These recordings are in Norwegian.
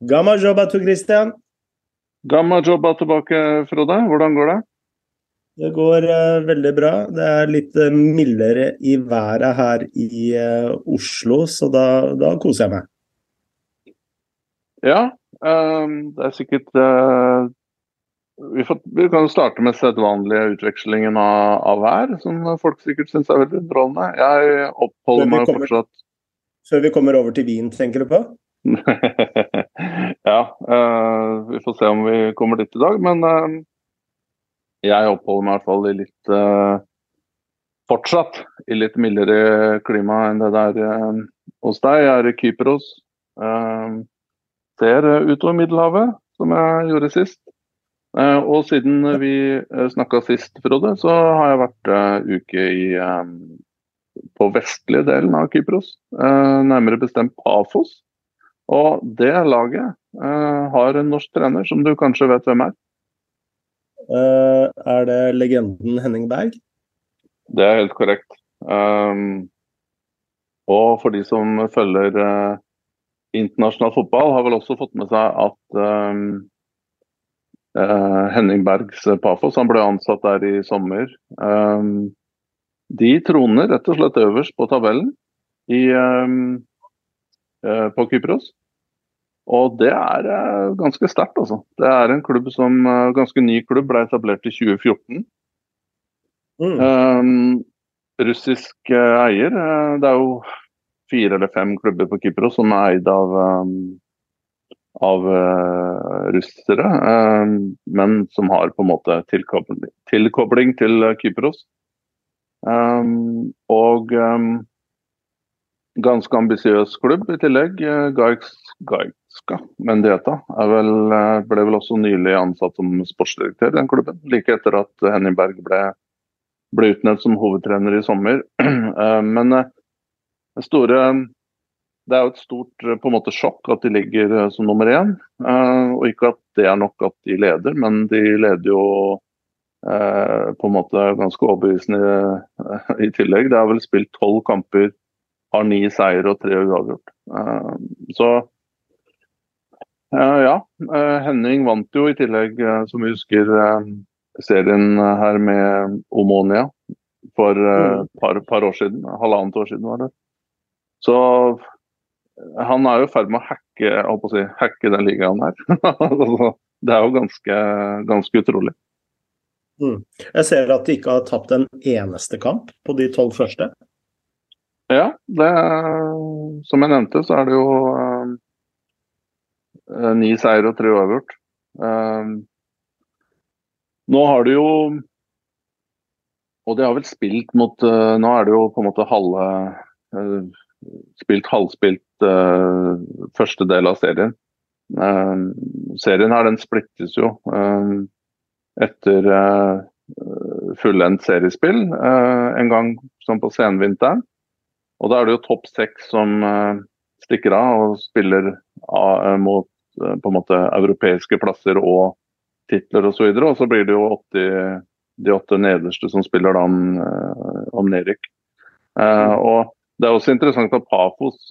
Gamma jobba to Christian. Gamma jobba tilbake, Frode. Hvordan går det? Det går uh, veldig bra. Det er litt uh, mildere i været her i uh, Oslo, så da, da, koser jeg meg. Ja, um, det er sikkert vi, får, vi, kan starte med sedvanlige utvekslingen av, av vær, som folk sikkert syns er veldig underholdende. Jeg oppholder meg fortsatt Før vi kommer over til vin, tenker du på? ja, vi får se om vi kommer dit i dag. Men jeg oppholder meg i hvert fall i litt uh, Fortsatt i litt mildere klima enn det der uh, hos deg. Jeg er i Kypros. Uh, ser utover Middelhavet, som jeg gjorde sist. og siden vi uh, snakka sist, Frode, så har jeg vært uh, uke i på vestlige delen av Kypros. nærmere bestemt Pafos. Og det laget har en norsk trener som du kanskje vet hvem er? Uh, er det legenden Henning Berg? Det er helt korrekt. Um, og for de som følger uh, internasjonal fotball, har vel også fått med seg at um, uh, Henning Bergs Pafos han ble ansatt der i sommer. Um, de troner rett og slett øverst på tabellen i, på Kypros. Og det er uh, ganske sterkt, altså. Det er en klubb som uh, ganske ny klubb, ble etablert i 2014. Mm. Um, russisk uh, eier. det er jo fire eller fem klubber på Kypros som er eid av, um, av russere, um, men som har på en måte tilkobling, tilkobling til Kypros. og ganske ambisiøs klubb i tillegg. Gaiks, Gaiks Ska Mendieta vel, eh, ble vel også nylig ansatt som sportsdirektør i den klubben. Like etter at Henning Berg ble, ble utnevnt som hovedtrener i sommer. Eh, men det eh, store det er jo et stort på en måte sjokk at de ligger som nummer én. Og ikke at det er nok at de leder, men de leder jo på en måte ganske overbevisende i tillegg. Det er vel spilt tolv kamper, har ni seier og tre uavgjort. Så ja, uh, Henning vant jo i tillegg, uh, som vi husker, serien her med Omonia for et mm. par, par, år siden. Halvannet år siden, var det. Så han er jo i ferd med å hacke, å si, hacke den ligaen her. Altså, det er jo ganske, ganske utrolig. Mm. Jeg ser at de ikke har tapt en eneste kamp på de tolv første. Ja, det, som jeg nevnte, så er det jo Eh, ni seier og tre uavgjort. Um, nå har du jo Og de har vel spilt mot uh, Nå er det jo på en måte halve uh, Spilt halvspilt første del av serien. Uh, serien her den splittes jo etter fullendt seriespill en gang sånn på senvinteren. Og da er det jo topp seks som stikker av og spiller mot Eh, på en måte europeiske plasser og titler osv. Og, så og så blir det jo 80, de åtte nederste som spiller da om, eh, om nedrykk. Uh, og det er også interessant at Pafos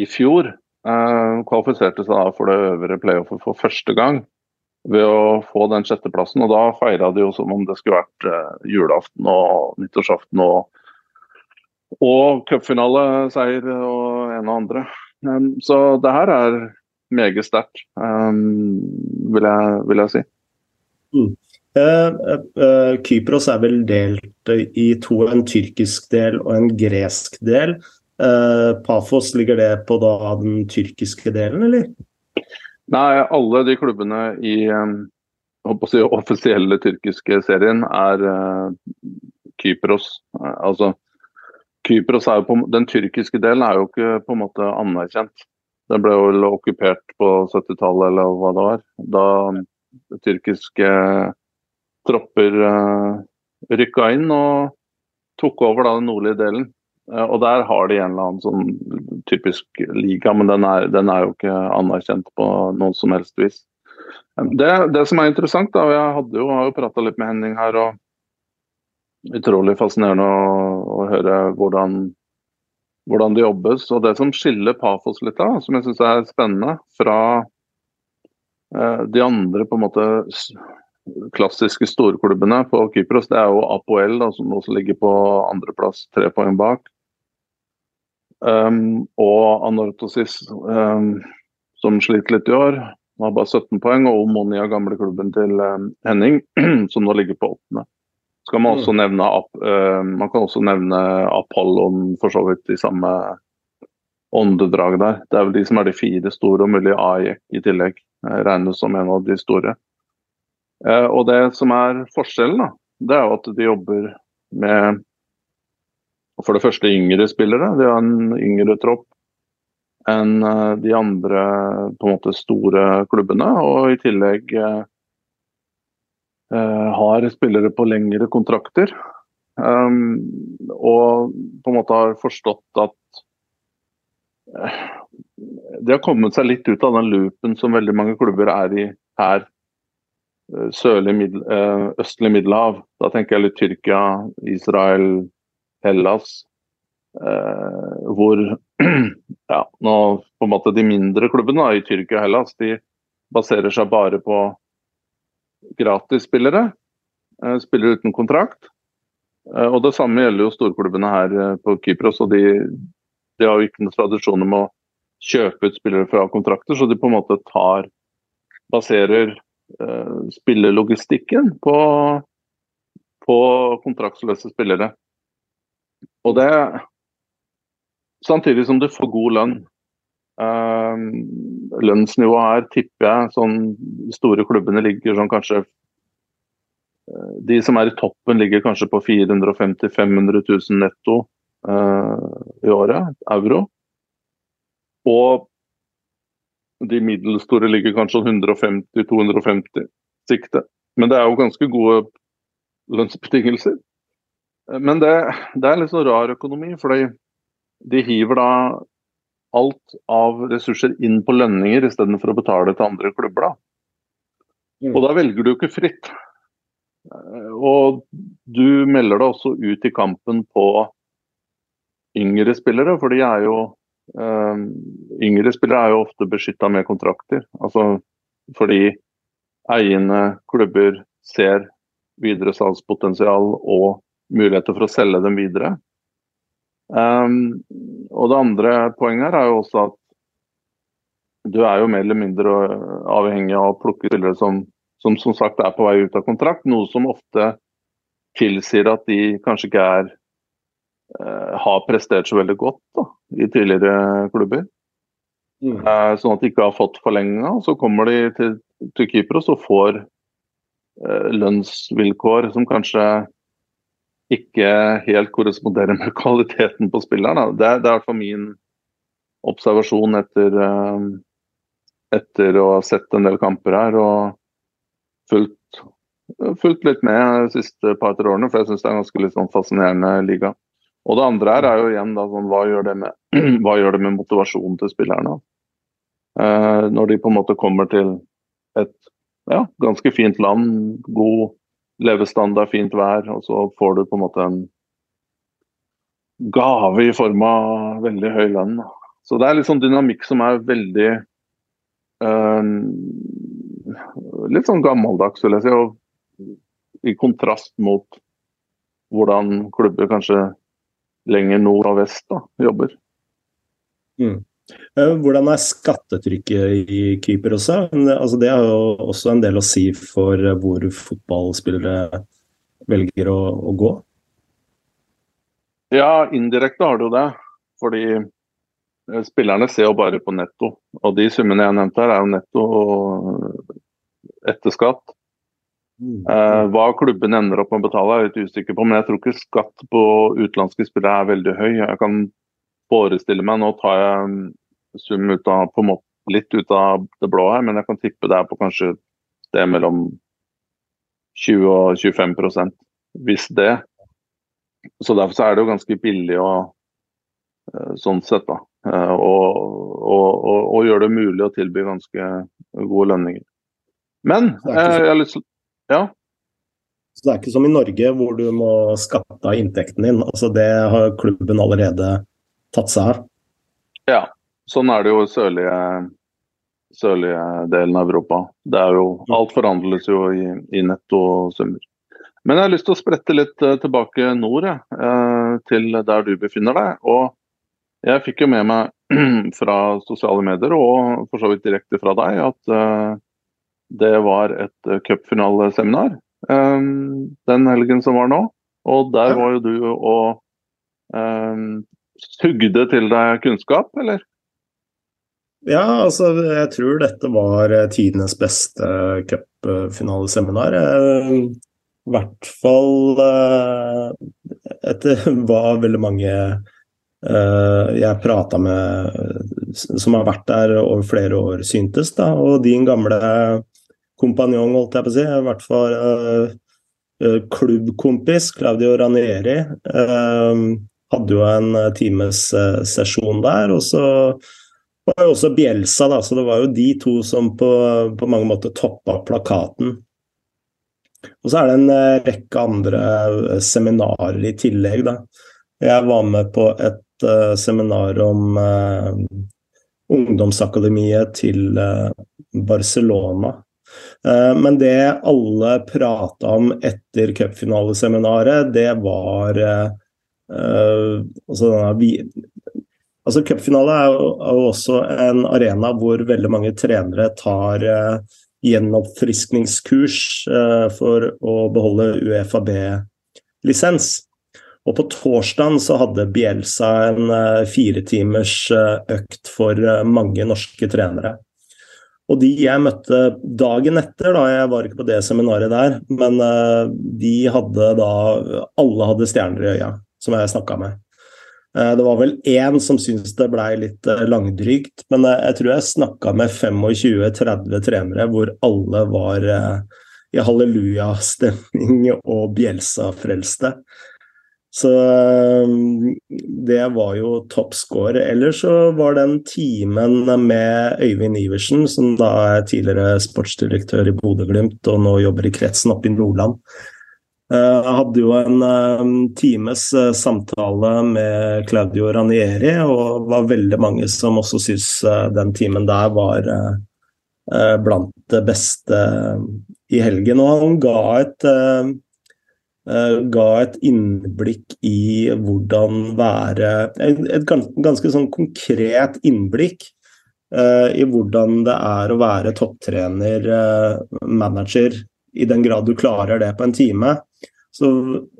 i fjor kvalifiserte seg da for det øvre playoffet for første gang ved å få den sjetteplassen. Og da feira de jo som om det skulle vært eh, julaften og nyttårsaften og, og cupfinaleseier og en og andre. Um, så det her er meget sterkt, um, vil, vil, jeg si. Mm. Uh, uh, Kypros er vel delt i to, en tyrkisk del og en gresk del. Uh, Pafos, ligger det på da den tyrkiske delen, eller? Nei, alle de klubbene i um, si, offisielle tyrkiske serien er Kypros. Altså, Kypros er jo på, Den tyrkiske delen er jo ikke på en måte anerkjent. Den ble vel okkupert på 70-tallet eller hva det var. Da tyrkiske tropper eh, rykka inn og tok over da, den nordlige delen. Uh, og der har de en eller annen sånn typisk liga, men den er, den er jo ikke anerkjent på noen som helst vis. Det, det som er interessant, da, og jeg jo, har jo prata litt med Henning her, og utrolig fascinerende å, å høre hvordan hvordan det jobbes. Og det som skiller Pafos litt, da, som jeg syns er spennende, fra eh, de andre på en måte klassiske storklubbene på Kypros, det er jo Apoel, da, som også ligger på andreplass, tre poeng bak. Um, og Anortosis, um, som sliter litt i år, har bare 17 poeng. Og Omonia, gamleklubben til um, Henning, som nå ligger på åttende skal man også mm. nevne uh, Man kan også nevne Apollon for så vidt i samme åndedrag der. Det er vel de som er de fire store, og mulig Ajek i tillegg regnes som en av de store. Uh, og det som er forskjellen, da, det er jo at de jobber med for det første yngre spillere. De har en yngre tropp enn uh, de andre på en måte store klubbene. Og i tillegg Eh, har spillere på lengre kontrakter. Um, og på en måte har forstått at uh, de har kommet seg litt ut av den loopen som veldig mange klubber er i her. Uh, sørlig, middel, østlig Middelhav. Da tenker jeg litt Tyrkia, Israel, Hellas. hvor ja, nå på en måte de mindre klubbene da, i Tyrkia og Hellas de baserer seg bare på gratisspillere. Eh, spillere uten kontrakt. Eh, og Det samme gjelder jo storklubbene her eh, på Kypros. og de, de har jo ikke noen tradisjoner med å kjøpe ut spillere fra kontrakter, så de på en måte tar baserer eh, spillelogistikken på, på kontraktsløse spillere. Og det Samtidig som du får god lønn. Uh, lønnsnivået her tipper jeg sånn store klubbene ligger sånn kanskje uh, De som er i toppen ligger kanskje på 450 500 000 netto uh, i året, euro. Og de middelstore ligger kanskje 150-250 sikte. Men det er jo ganske gode lønnsbetingelser. Men det, det er litt sånn rar økonomi, fordi de hiver da alt av ressurser inn på lønninger istedenfor å betale til andre klubber. Da. Mm. Og da velger du ikke fritt. Eh, og du melder deg også ut i kampen på yngre spillere, for de er jo um, Yngre spillere er jo ofte beskytta med kontrakter. Altså fordi eiende klubber ser videre salgspotensial og muligheter for å selge dem videre. Um, og det andre poenget her er jo også at du er jo mer eller mindre avhengig av å plukke spillere som, som som sagt er på vei ut av kontrakt, noe som ofte tilsier at de kanskje ikke er uh, har prestert så veldig godt da, i tidligere klubber. Mm. Uh, sånn at de ikke har fått forlenga. Så kommer de til, til Kypros og får uh, lønnsvilkår som kanskje ikke helt korresponderer med kvaliteten på spilleren. Det, det er i hvert fall min observasjon etter, eh, etter, å ha sett en del kamper her og fulgt, fulgt litt med de siste par-tre årene, for jeg syns det er en ganske litt sånn fascinerende liga. Og det andre her er jo igjen da, sånn, hva, gjør med, hva gjør det med motivasjonen til spillerne? Eh, når de på en måte kommer til et ja, ganske fint land, god levestandard, fint vær, og så får du på en måte en gave i form av veldig høy lønn. Så det er litt sånn dynamikk som er veldig øh, Litt sånn gammeldags, vil jeg si. Og i kontrast mot hvordan klubber kanskje lenger nord og vest da, jobber. Mm. Eh, hvordan er skattetrykket i keeper også? Altså, det har jo også en del å si for hvor fotballspillere velger å, å gå? Ja, indirekte har du det. Fordi eh, spillerne ser jo bare på netto. Og de summene jeg nevnte her, er jo netto etter skatt. Eh, hva klubben ender opp med å betale, er jeg litt usikker på. Men jeg tror ikke skatt på utenlandske spillere er veldig høy. Jeg kan forestille meg, nå tar jeg sum ut av, på en måte, litt ut av det blå her, men jeg kan tippe det er på kanskje det mellom 20 og 25% hvis det. Så derfor så er det jo ganske billig å eh, sånn sett, da. Og, og, og, og gjøre det mulig å tilby ganske gode lønninger. Men eh, jeg har lyst til Ja? Så det er ikke som i Norge hvor du må skatte av inntekten din. Altså det har klubben allerede tatt seg av. Ja, sånn er det jo i sørlige, sørlige delen av Europa. Det er jo, alt forhandles jo i, i nettosummer. Men jeg har lyst til å sprette litt uh, tilbake nord, uh, til der du befinner deg. Og jeg fikk jo med meg fra sosiale medier, og for så vidt direkte fra deg, at uh, det var et cupfinaleseminar den helgen som var nå. Og der var jo du og sugde til deg kunnskap, eller? Ja, altså jeg tror dette var tidenes beste cupfinaleseminar. I hvert fall etter hva veldig mange jeg prata med som har vært der over flere år, syntes. da, Og din gamle kompanjong, holdt jeg på å si, i hvert fall klubbkompis Claudio Ranieri, hadde jo en times sesjon der. Og så var jo også Bjelsa, da, så det var jo de to som på, på mange måter toppa plakaten. Og så er det en uh, rekke andre uh, seminarer i tillegg, da. Jeg var med på et uh, seminar om ungdomsakademiet til Barcelona. men det alle prata om etter cupfinaleseminaret, det var altså, altså Cupfinale er er jo også en arena hvor veldig mange trenere tar gjenoppfriskningskurs uh, for å beholde UFAB-lisens. Og på torsdag så hadde Bielsa en uh, firetimers uh, økt for mange norske trenere. Og de jeg møtte dagen etter, da, jeg var ikke på det seminaret der, men de hadde da Alle hadde stjerner i øya, som jeg snakka med. Eh, det var vel én som syntes det blei litt eh, langdrygt, men eh, jeg tror jeg snakka med 25-30 trenere hvor alle var i hallelujastemning og Bjelsa-frelste. Så det var jo toppscore. Ellers så var den timen med Øyvind Iversen, som da er tidligere sportsdirektør i Bodø-Glimt og nå jobber i kretsen oppe i Nordland. Jeg eh, hadde jo en um, times uh, samtale med Claudio Ranieri, og det var veldig mange som også syntes den timen der var blant det beste i helgen. Og han ga et, ga et innblikk i hvordan være et ganske sånn konkret innblikk i hvordan det er å være topptrener, manager, i den grad du klarer det på en time. Så,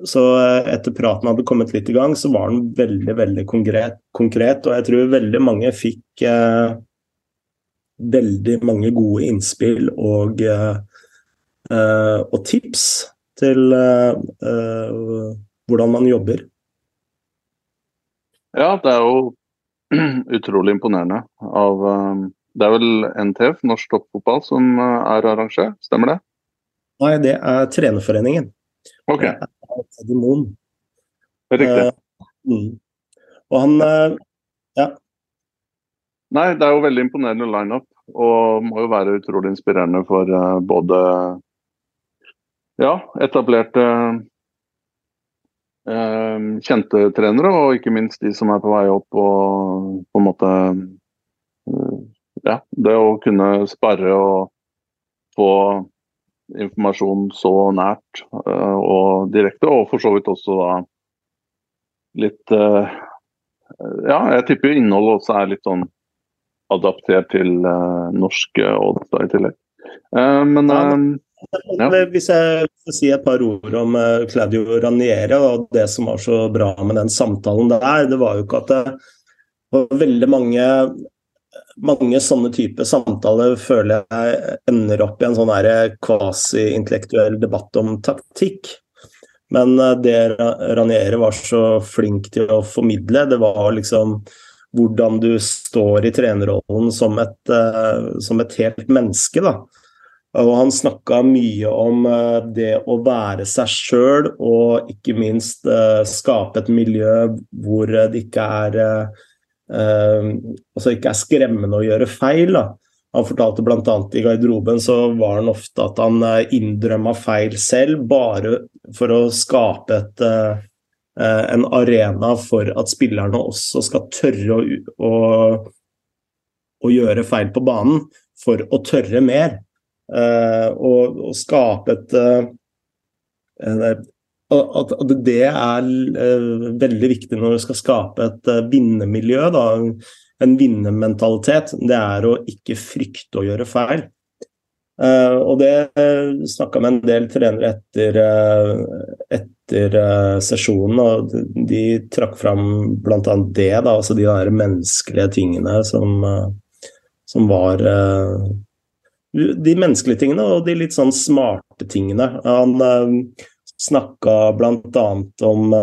så, eh, etter praten hadde kommet litt i gang, så var den veldig veldig konkret. konkret og jeg tror veldig mange fikk eh, veldig mange gode innspill og, eh, eh og tips til eh, eh, hvordan man jobber. Ja, det er jo utrolig imponerende av Det er vel NTF, Norsk Toppfotball, som er arrangert, stemmer det? Nei, det er Trenerforeningen. Ok. Eddie Moen. Riktig. Uh, mm. Og han uh, Ja. Nei, det er jo veldig imponerende lineup. Og må jo være utrolig inspirerende for uh, både ja, etablerte kjente trenere, og ikke minst de som er på vei opp og på en måte Ja, det å kunne sparre og få informasjon så nært uh, og direkte, og for så vidt også da litt uh, Ja, jeg tipper innholdet også er litt sånn adaptert til uh, norske odds i tillegg. men ja. Hvis jeg får si et par ord om Claudio Raniere og det som var så bra med den samtalen der, det var jo ikke at det var veldig mange mange sånne typer samtaler føler jeg ender opp i en sånn kvasi-intellektuell debatt om taktikk. Men eh, det Raniere var så flink til å formidle, det var liksom hvordan du står i trenerrollen som et, uh, som et helt menneske. da. Og han snakka mye om uh, det å være seg sjøl, og ikke minst skape et miljø hvor det ikke er eh, altså ikke er skremmende å gjøre feil. Da. Han fortalte bl.a. i garderoben så var han ofte at han eh, innrømma feil selv, bare for å skape et, eh, en arena for at spillerne også skal tørre å, å, å gjøre feil på banen, for å tørre mer. og, og skape et at, det er veldig viktig når du skal skape et vinnermiljø. Da. En vinnermentalitet. Det er å ikke frykte å gjøre feil. Uh, og det uh, eh, snakka med en del trenere etter, uh, etter uh, sesjonen, og de, trakk fram bl.a. det, da, altså de der menneskelige tingene som, som var De menneskelige tingene og de litt sånn smarte tingene. Han uh, snakka bl.a. om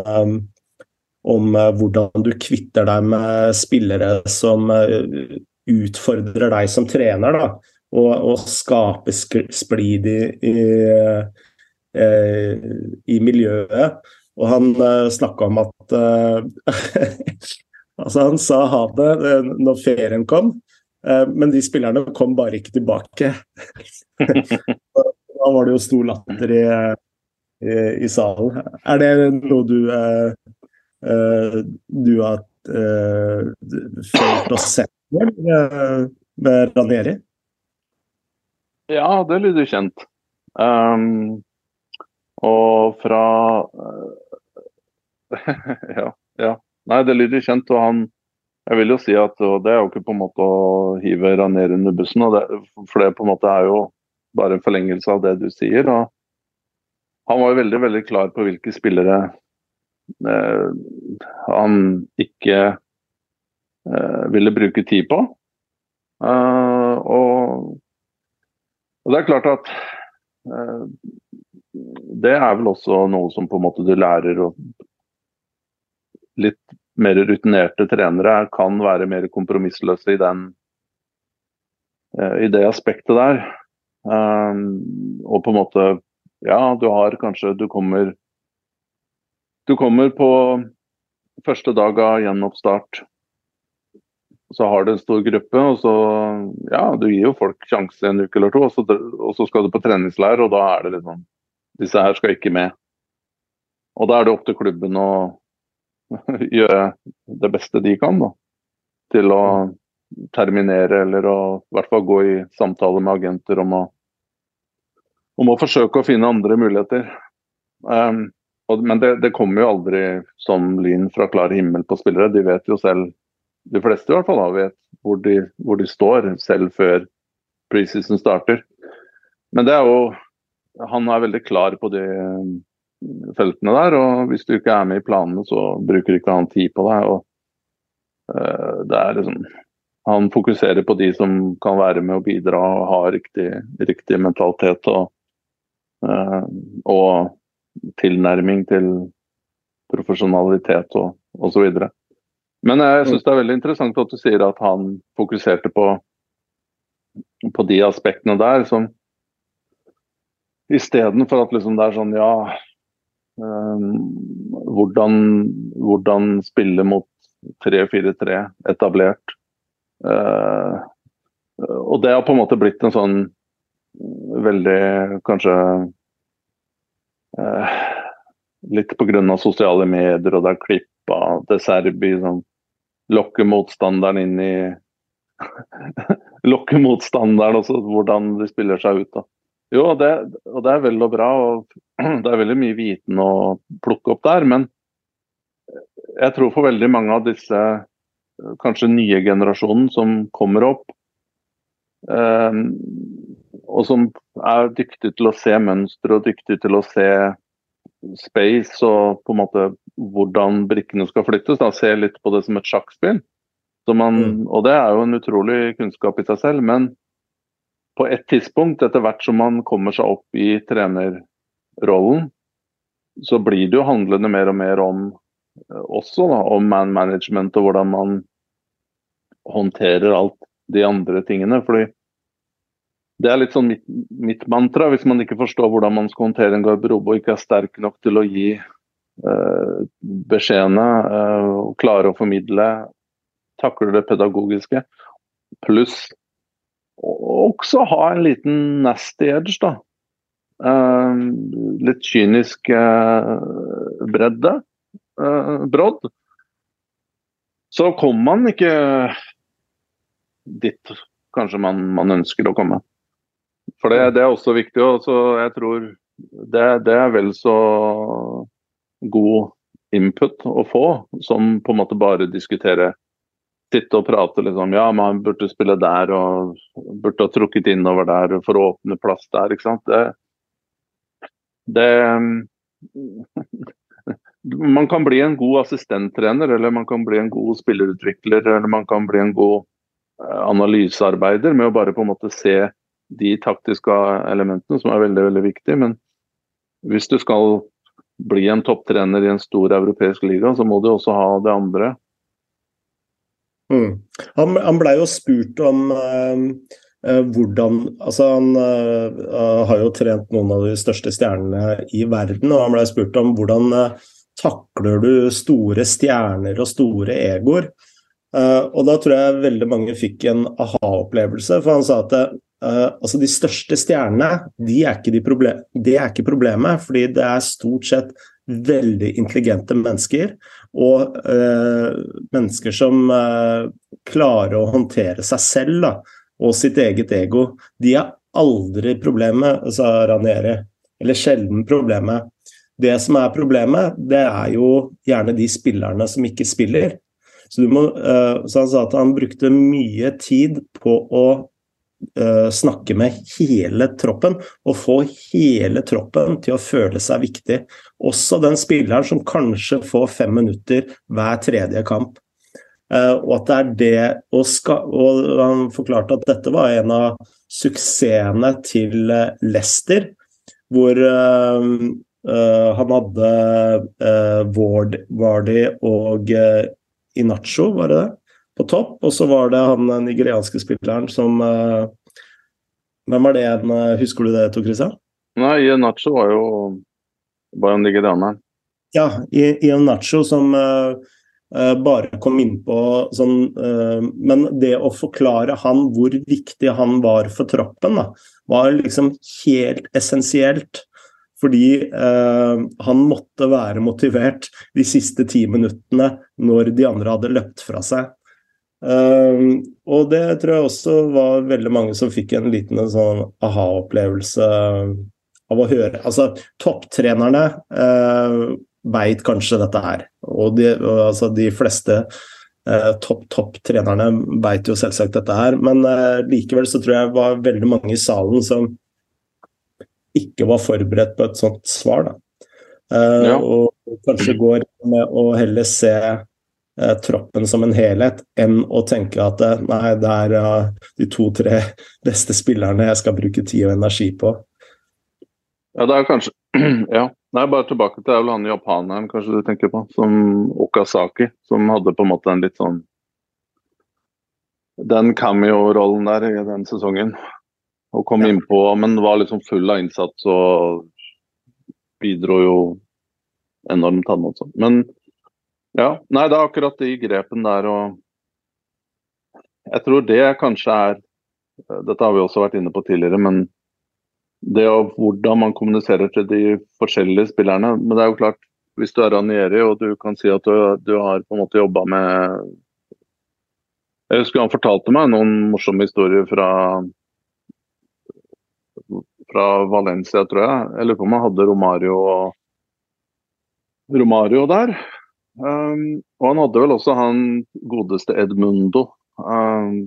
om hvordan du kvitter deg med spillere som utfordrer deg som trener. da og, og skape splid i, i, eh, i, miljøet. Og han uh, eh, snakka om at Altså, han sa ha det når ferien kom, men de spillerne kom bare ikke tilbake. da var det jo stor latter i, i, salen. Er det noe du du har følt og sett med Ranieri? Ja, det lyder kjent. Um, og fra uh, ja, ja, Nei, det lyder kjent. Og han Jeg vil jo si at det er jo ikke på en måte å hive Ranieri under bussen. Det, for det på en måte er jo bare en forlengelse av det du sier. og Han var jo veldig, veldig klar på hvilke spillere eh, han ikke eh, ville bruke tid på. og og det er klart at eh, det er vel også noe som på en måte du lærer og litt mer rutinerte trenere kan være mer kompromissløse i, den, eh, i det aspektet der. Og på en måte Ja, du har kanskje Du kommer Du kommer på første dag av gjenoppstart så har du en stor gruppe, og så ja, du gir jo folk sjanse en uke eller to, og så, og så skal du på treningsleir, og da er det liksom Disse her skal ikke med. Og da er det opp til klubben å gjøre det beste de kan, da. Til å terminere, eller å i hvert fall gå i samtale med agenter om å, om å forsøke å finne andre muligheter. Um, og, men det, det kommer jo aldri som lyn fra klar himmel på spillere. De vet jo selv de fleste i hvert fall da, vet hvor de, hvor de står, selv før preseason starter. Men det er jo Han er veldig klar på de eh, feltene der, og hvis du ikke er med i planene, så bruker ikke han tid på deg. og uh, det er liksom Han fokuserer på de som kan være med og bidra og ha riktig, riktig mentalitet og, og tilnærming til profesjonalitet og osv. Men jeg syns det er veldig interessant at du sier at han fokuserte på, på de aspektene der som Istedenfor at liksom det er sånn ja um, hvordan, hvordan, spille mot 3-4-3 etablert. Uh, og det har på en måte blitt en sånn veldig kanskje eh, Litt pga. sosiale medier og det er klippa til Serbi sånn lokke motstanderen inn i Lokke motstanderen også, hvordan de spiller seg ut. da. Jo, det, og det er vel og bra, og det er veldig mye viten å plukke opp der. Men jeg tror for veldig mange av disse kanskje nye generasjonen som kommer opp, eh, og som er dyktig til å se mønstre og dyktig til å se space og på en måte hvordan brikkene skal flyttes. Da. Se litt på det som et sjakkspill. Man, mm. Og det er jo en utrolig kunnskap i seg selv. Men på et tidspunkt, etter hvert som man kommer seg opp i trenerrollen, så blir det jo handlende mer og mer om eh, også da, om man management og hvordan man håndterer alt de andre tingene. fordi det er litt sånn mitt, mitt, mantra. Hvis man ikke forstår hvordan man skal håndtere en garderobe og ikke er sterk nok til å gi eh, beskjedene eh, klare å formidle, takle det pedagogiske, pluss også ha en liten nasty edge, da. Eh, litt kynisk eh, bredde. eh, Brodd, så kommer man ikke dit kanskje man, man ønsker å komme. For det, det er også viktig. Og så jeg tror det, det, er vel så god input å få som på en måte bare diskutere Sitte og prate liksom Ja, man burde spille der og burde ha trukket innover der for å åpne plass der. ikke sant. Det, det Man kan bli en god assistenttrener, eller man kan bli en god spillerutvikler, eller man kan bli en god eh, analysearbeider med å bare på en måte se de taktiske elementene, som er veldig, veldig viktige. Men hvis du skal bli en topptrener i en stor europeisk liga, så må du også ha det andre. Mm. Han, han blei jo spurt om uh, uh, hvordan Altså, han eh, har jo trent noen av de største stjernene i verden, og han blei spurt om hvordan takler du store stjerner og store egoer? og da tror jeg veldig mange fikk en aha-opplevelse, for han sa at Uh, altså De største stjernene de er, de problem, de er, ikke problemet, fordi det er stort sett veldig intelligente mennesker. Og uh, mennesker som uh, klarer å håndtere seg selv da, og sitt eget ego. De er aldri problemet, sa Ranieri. Eller sjelden problemet. Det som er problemet, det er jo gjerne de spillerne som ikke spiller. Så, må, så han sa at han brukte mye tid på å snakke med hele troppen og få hele troppen til å føle seg viktig. Også den spilleren som kanskje får fem minutter hver tredje kamp. Uh, og at det er det å Og han forklarte at dette var en av suksessene til uh, Leicester, hvor han hadde Ward, Vardy og Inacho, var det det? På topp. Og så var det han nigerianske spilleren som uh, Hvem var det igjen? Husker du det, Tor Christian? Nei, Nacho var jo bare en nigerianer. Ja, Ian Nacho som bare kom innpå sånn Men det å forklare han hvor viktig han var for troppen, da, var liksom helt essensielt. Fordi eh, han måtte være motivert de siste ti minuttene når de andre hadde løpt fra seg. Um, og det tror jeg også var veldig mange som fikk en liten sånn aha-opplevelse av å høre. Altså, topptrenerne uh, veit kanskje dette her. Og de, altså, de fleste uh, topp-topp-trenerne veit jo selvsagt dette her. Men uh, likevel så tror jeg det var veldig mange i salen som ikke var forberedt på et sånt svar. da. Uh, ja. Og kanskje går med å heller se eh, troppen som en helhet, enn å tenke at eh, nei, det er uh, de to-tre beste spillerne jeg skal bruke tid og energi på. Ja, det er kanskje Ja. Nei, bare tilbake til det er vel han japaneren kanskje du tenker på, som Okasaki, som hadde på en måte en litt sånn Den cameo-rollen der i den sesongen. Og kom ja. innpå, men var liksom full av innsats og bidro jo enormt, han også. Men ja, nei, det er akkurat de grepene der og Jeg tror det kanskje er Dette har vi også vært inne på tidligere, men det og hvordan man kommuniserer til de forskjellige spillerne. Men det er jo klart, hvis du er Ranieri og du kan si at du, du har på en måte jobba med Jeg husker han fortalte meg noen morsomme historier fra fra Valencia, tror jeg. Jeg lurer på om han hadde Romario, Romario der. Um, og han hadde vel også han godeste Edmundo. Um,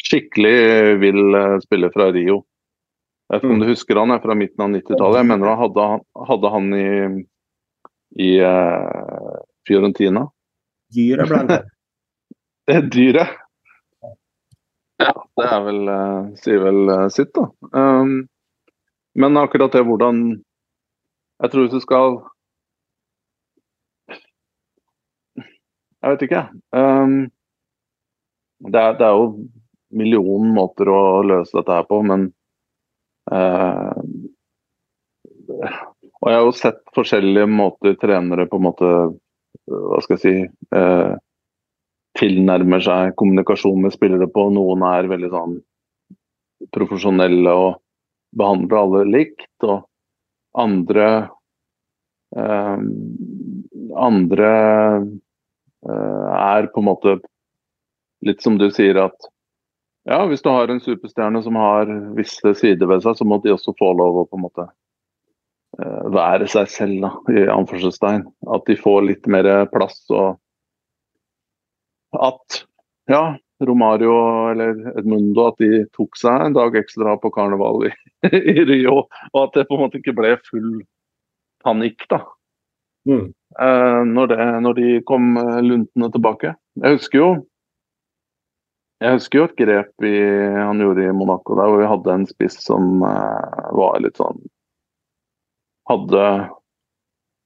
skikkelig vill uh, spiller fra Rio. Jeg vet ikke om mm. du husker han er fra midten av 90-tallet. Jeg mener han hadde, hadde han i, i uh, Fiorentina. Dyret ble det dyret. Ja, det er vel uh, sier vel uh, sitt, da. Um, men akkurat det hvordan Jeg tror hvis du skal Jeg vet ikke. Um, det, er, det, er, jo millionen måter å løse dette her på, men uh, Og jeg har jo sett forskjellige måter trenere på en måte Hva skal jeg si uh, Tilnærmer seg kommunikasjon med spillere på. Noen er veldig sånn profesjonelle og behandler alle likt. Og andre um, andre er på en måte litt som du sier at ja, hvis du har en superstjerne som har visse sider ved seg, så må de også få lov å på en måte uh, være seg selv, da, i anførselstegn. At de får litt mer plass og at ja, Romario eller Edmundo at de tok seg en dag ekstra på karneval i, i Rio, og at det på en måte ikke ble full panikk da. Mm. Eh, når, det, når, de kom eh, luntende tilbake. Jeg husker jo jeg husker jo et grep vi, han gjorde i Monaco der hvor vi hadde en spiss som uh, var litt sånn Hadde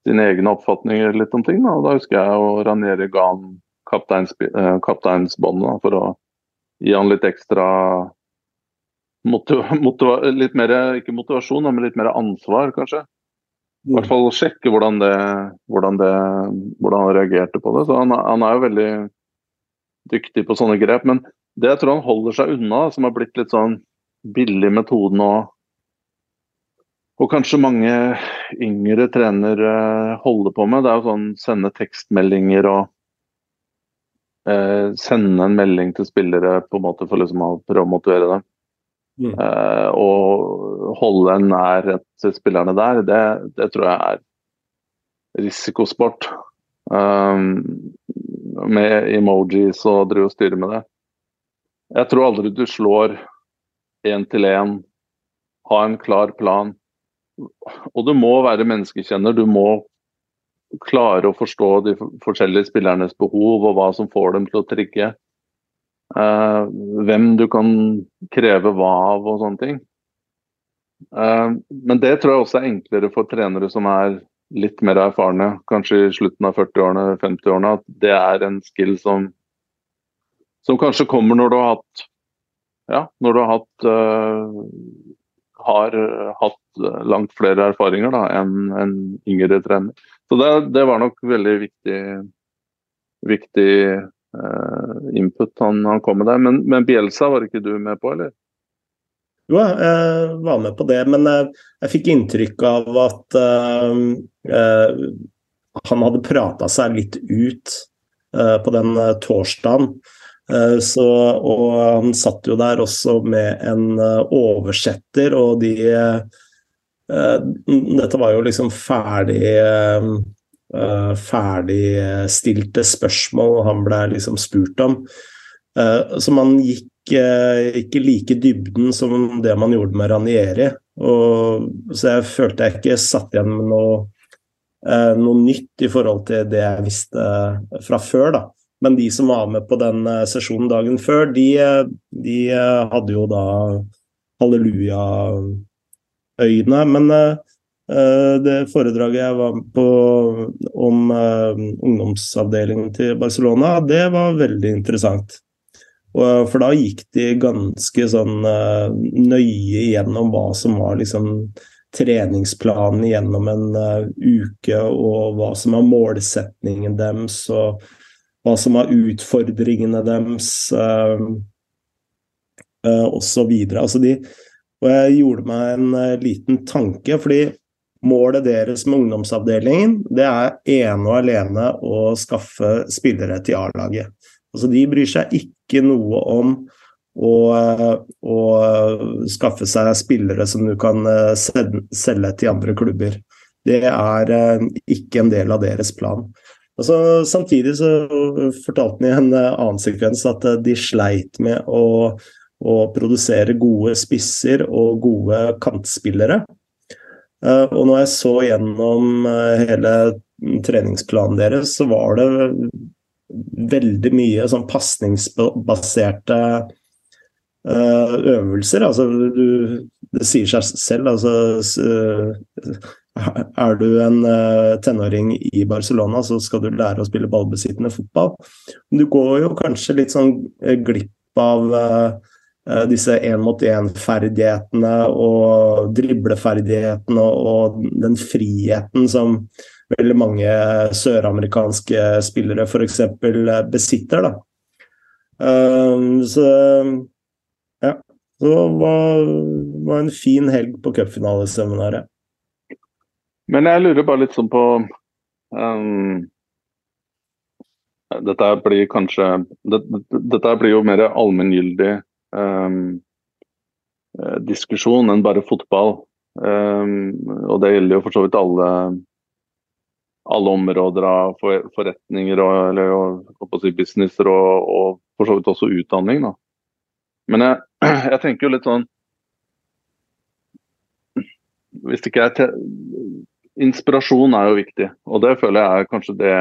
sine egne oppfatninger litt om ting. Da, da husker jeg å Ranieri ga han uh, kapteinsbåndet for å gi han litt ekstra motiv, motiv, litt mer, Ikke motivasjon, men litt mer ansvar, kanskje. I hvert fall sjekke hvordan, det, hvordan, det, hvordan han reagerte på det. Så han, han, er jo veldig dyktig på sånne grep. Men det jeg tror han holder seg unna, som har blitt litt sånn billig metode nå, og kanskje mange yngre trenere holder på med, det er jo sånn sende tekstmeldinger og eh, sende en melding til spillere på en måte for liksom å prøve å motivere dem. Mm. Uh, og holde til spillerne der, det, det, tror jeg er risikosport. Um, med emojis og drive og styre med det. Jeg tror aldri du slår én til én. Ha en klar plan. Og du må være menneskekjenner. Du må klare å forstå de forskjellige spillernes behov og hva som får dem til å trigge. Uh, hvem du kan kreve hva av og sånne ting. Uh, men det tror jeg også er enklere for trenere som er litt mer erfarne, kanskje i slutten av 40-årene, 50-årene, at det er en skill som, som kanskje kommer når du har hatt ja, når du har hatt uh, har hatt langt flere erfaringer enn en yngre trener. Så det, det var nok veldig viktig, viktig input han, han, kom med der. Men, men Bielsa var ikke du med på, eller? Jo, jeg var med på det, men jeg, jeg fikk inntrykk av at uh, uh, han hadde prata seg litt ut uh, på den torsdagen. Så, og han satt jo der også med en oversetter, og de Dette var jo liksom ferdig uh, ferdigstilte spørsmål han ble liksom spurt om. Uh, så man gikk uh, ikke like dybden som det man gjorde med Ranieri. Og, så jeg følte jeg ikke satt igjen med noe, noe nytt i forhold til det jeg visste fra før. da. Men de som var med på den sesjonen dagen før, de, de hadde jo da halleluja-øyne. Men Eh, det foredraget jeg var på om eh, ungdomsavdelingen til Barcelona, det var veldig interessant. For da gikk de ganske sånn eh, nøye gjennom hva som var liksom treningsplanen gjennom en uke, og hva som er målsetningen deres, og hva som er utfordringene deres, videre. Altså de, og jeg gjorde meg en liten tanke, fordi Målet deres med ungdomsavdelingen det er ene og alene å skaffe spillere til A-laget. Altså, de bryr seg ikke noe om å, å, skaffe seg spillere som du kan eh, selge til andre klubber. Det er eh, ikke en del av deres plan. Altså, samtidig så fortalte de i en eh, annen sekvens at de sleit med å, å produsere gode spisser og gode kantspillere. Eh, og når jeg så gjennom eh, hele treningsplanen deres, så var det veldig mye sånn pasningsbaserte eh, øvelser. Altså, du, det sier seg selv. Altså, er du en tenåring i Barcelona, så skal du lære å spille ballbesittende fotball. Du går jo kanskje litt sånn glipp av disse én-mot-én-ferdighetene og dribleferdighetene og den friheten som veldig mange søramerikanske spillere f.eks. Eh, besitter. Da. Eh, så ja. Så det var, var en fin helg på cupfinaleseminaret. Men jeg lurer bare litt sånn på um, dette blir kanskje det, Dette blir jo mer allmenngyldig um, diskusjon enn bare fotball. Um, og det gjelder jo for så vidt alle, alle områder av forretninger og, eller, og, si businesser og, og, for så vidt også utdanning. Da. Men jeg, jeg tenker jo litt sånn Hvis ikke er Inspirasjon er jo viktig, og det føler jeg er kanskje det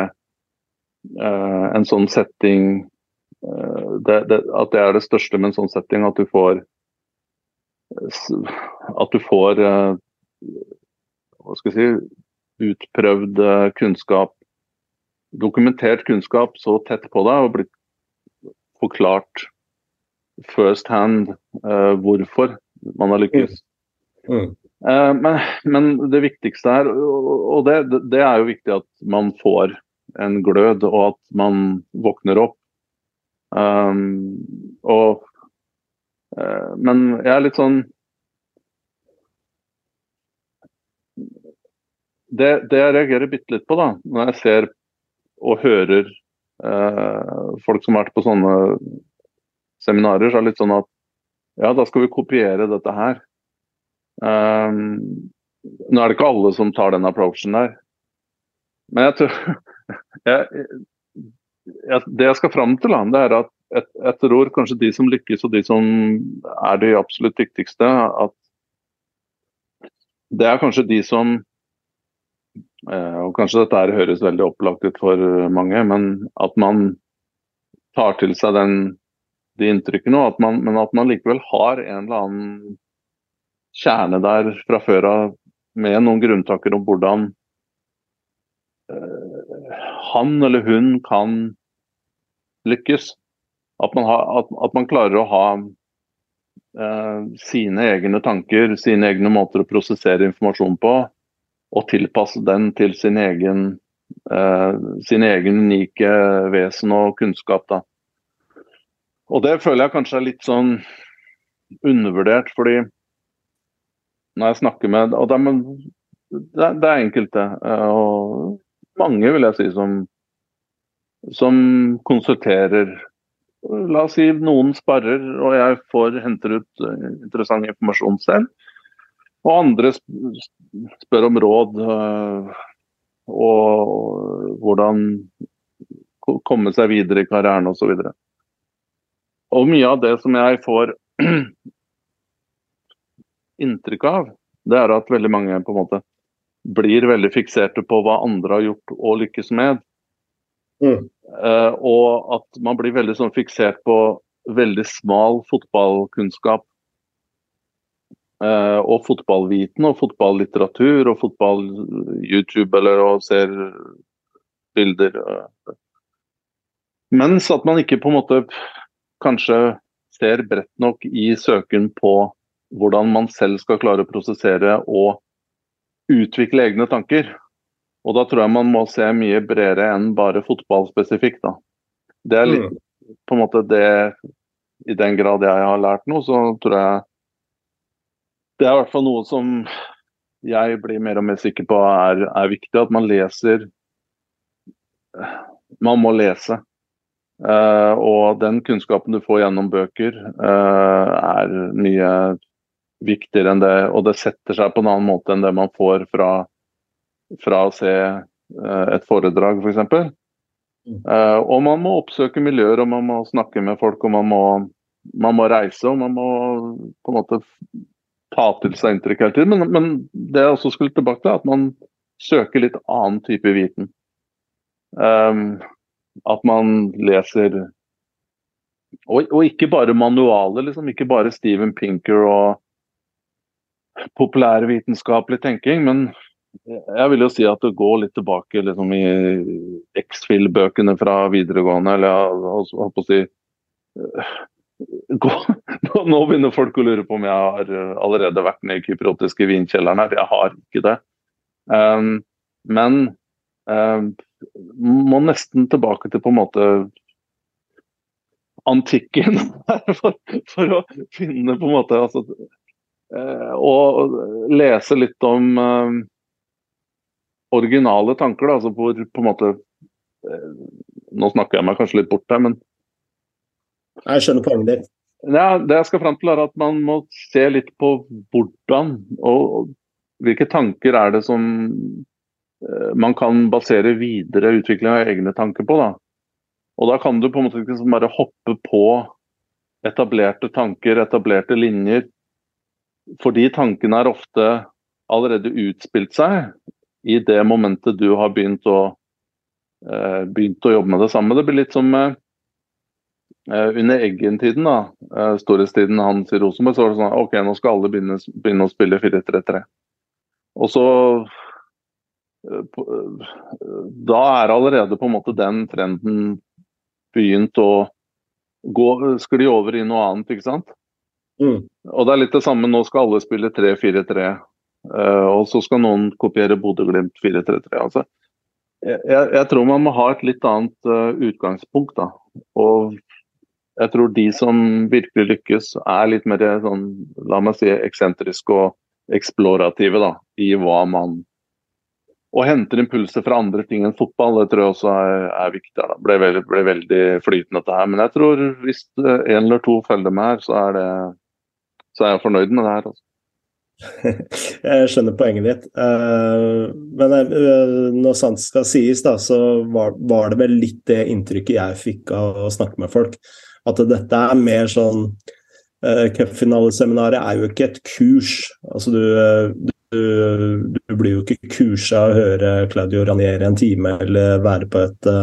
uh, En sånn setting det, det, At det er det største med en sånn setting, at du får At du får uh, Hva skal jeg si utprøvd kunnskap, dokumentert kunnskap så tett på deg og blitt forklart first hand hvorfor man har lykkes. Mm. Eh, men, men, det viktigste er, og det, det, er jo viktig at man får en glød, og at man våkner opp. Um, og uh, Men jeg er litt sånn det, det, jeg reagerer bitte litt på, da, når jeg ser og hører uh, folk som har vært på sånne seminarer, så er det litt sånn at ja, da skal vi kopiere dette her. Um, nå er det ikke alle som tar den approachen der. Men jeg tror jeg, Det jeg skal fram til, det er at etter tror kanskje de som lykkes og de som er de absolutt viktigste, at det er kanskje de som eh, og Kanskje dette høres veldig opplagt ut for mange, men at man tar til seg den, de inntrykkene, at man, men at man likevel har en eller annen kjerne der fra før av med noen grunntanker om hvordan uh, han eller hun kan lykkes. At man, har, at, at man klarer å ha eh, sine egne tanker, sine egne måter å prosessere informasjon på, og tilpasse den til sin egen, eh, sin egen unike vesen og kunnskap. Da. Og det føler jeg kanskje er litt sånn undervurdert, fordi når jeg snakker med Og det er, det er enkelte, eh, og mange vil jeg si, som, som konsulterer. La oss si noen sparer, og jeg får henter ut eh, interessant informasjon selv. Og andre spør om råd eh, og hvordan komme seg videre i karrieren osv. Og, så og mye av det som jeg får inntrykk av, det er at veldig mange på en måte blir veldig fikserte på hva andre har gjort og lykkes med. Uh, og at man blir veldig sånn fiksert på veldig smal fotballkunnskap. Uh, og fotballviten og fotballitteratur og fotball-YouTube eller og ser bilder. Uh. Mens at man ikke på en måte kanskje ser bredt nok i søken på hvordan man selv skal klare å prosessere og utvikle egne tanker. Og da tror jeg man må se mye bredere enn bare fotballspesifikt. Da. Det er litt mm. på en måte det I den grad jeg har lært noe, så tror jeg det er i hvert fall noe som jeg blir mer og mer sikker på er, er viktig. At man leser Man må lese. Uh, og den kunnskapen du får gjennom bøker, uh, er mye viktigere enn det, og det setter seg på en annen måte enn det man får fra, fra å se uh, et foredrag, f.eks. For eksempel. uh, og man må oppsøke miljøer, og man må snakke med folk, og man må, man må reise. Og man må på en måte ta til seg inntrykk hele tiden. Men, men det jeg også skulle tilbake til, er at man søker litt annen type viten. Um, at man leser og, og, ikke bare manualer, liksom. Ikke bare Steven Pinker og populærvitenskapelig tenking, men jeg vil jo si at det går litt tilbake liksom, i X-Fill-bøkene fra videregående. eller på å si eh, Nå begynner folk å lure på om jeg har allerede vært ned i kypriotiske vinkjelleren her. Jeg har ikke det. Um, men um, må nesten tilbake til på en måte antikken for, for å finne på en måte altså, Eh, og lese litt om eh, originale tanker. Da, altså hvor på en måte eh, Nå snakker jeg meg kanskje litt bort her, men Jeg skjønner poenget ditt. Ja, det jeg skal fram til er at Man må se litt på hvordan og hvilke tanker er det som eh, man kan basere videre utvikling av egne tanker på. da. Og Da kan du på en måte ikke bare hoppe på etablerte tanker, etablerte linjer. Fordi tankene er ofte allerede utspilt seg i det momentet du har begynt å, eh, begynt å jobbe med det samme. Det blir litt som med Uh, under Eggen-tiden, da, eh, storhetstiden hans i Rosenborg, så var det sånn ok, nå skal alle begynne, begynne å spille 4-3-3. Og så uh, Da er allerede på en måte den trenden begynt å gå, skli over i noe annet, ikke sant? Mm. Og det er litt det samme, nå skal alle spille 3-4-3. Og så skal noen kopiere Bodø-Glimt 4-3-3. altså jeg, jeg, tror man må ha et litt annet utgangspunkt. da, og jeg tror de som virkelig lykkes, er litt mer sånn, la meg si, eksentriske og eksplorative da, i hva man Og henter impulser fra andre ting enn fotball, det tror jeg også er, er viktig. Det ble, ble, ble, veldig flytende dette her. Men jeg tror hvis en eller to følger med her, så er, det, så er jeg fornøyd med det her. Altså. Jeg skjønner poenget ditt. Uh, men uh, når sant skal sies, da, så var, det vel litt det inntrykket jeg fikk av å snakke med folk. At dette er mer sånn uh, Cupfinaleseminaret er jo ikke et kurs. Altså du, du, du blir jo ikke kursa å høre Claudio Ranieri en time eller være på et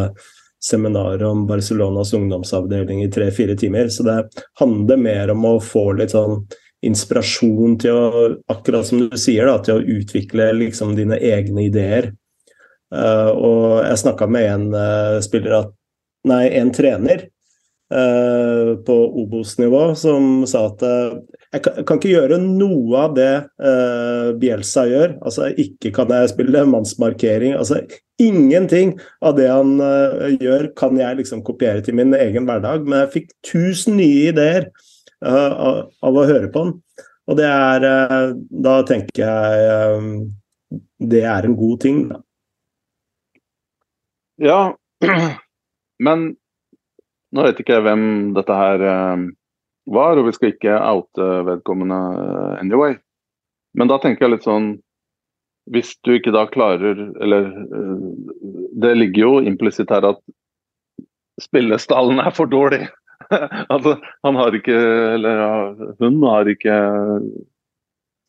seminar om Barcelonas ungdomsavdeling i tre-fire timer. Så det handler mer om å få litt sånn inspirasjon til å akkurat som du sier da, til å utvikle liksom dine egne ideer. Uh, og jeg snakka med en uh, spiller at, nei, en trener uh, på Obos-nivå som sa at jeg, kan, ikke gjøre noe av det Bielsa gjør. Altså, ikke kan jeg spille mannsmarkering. Altså, ingenting av det han gjør, kan jeg liksom kopiere til min egen hverdag. Men jeg fikk tusen nye ideer av, av, å høre på den. Og det er Da tenker jeg det er en god ting, da. Ja, men nå vet ikke jeg hvem dette her var, og vi skal ikke oute vedkommende anyway. Men da tenker jeg litt sånn Hvis du ikke da klarer Eller det ligger jo implisitt her at spillestallen er for dårlig. altså, han har ikke Eller hun har ikke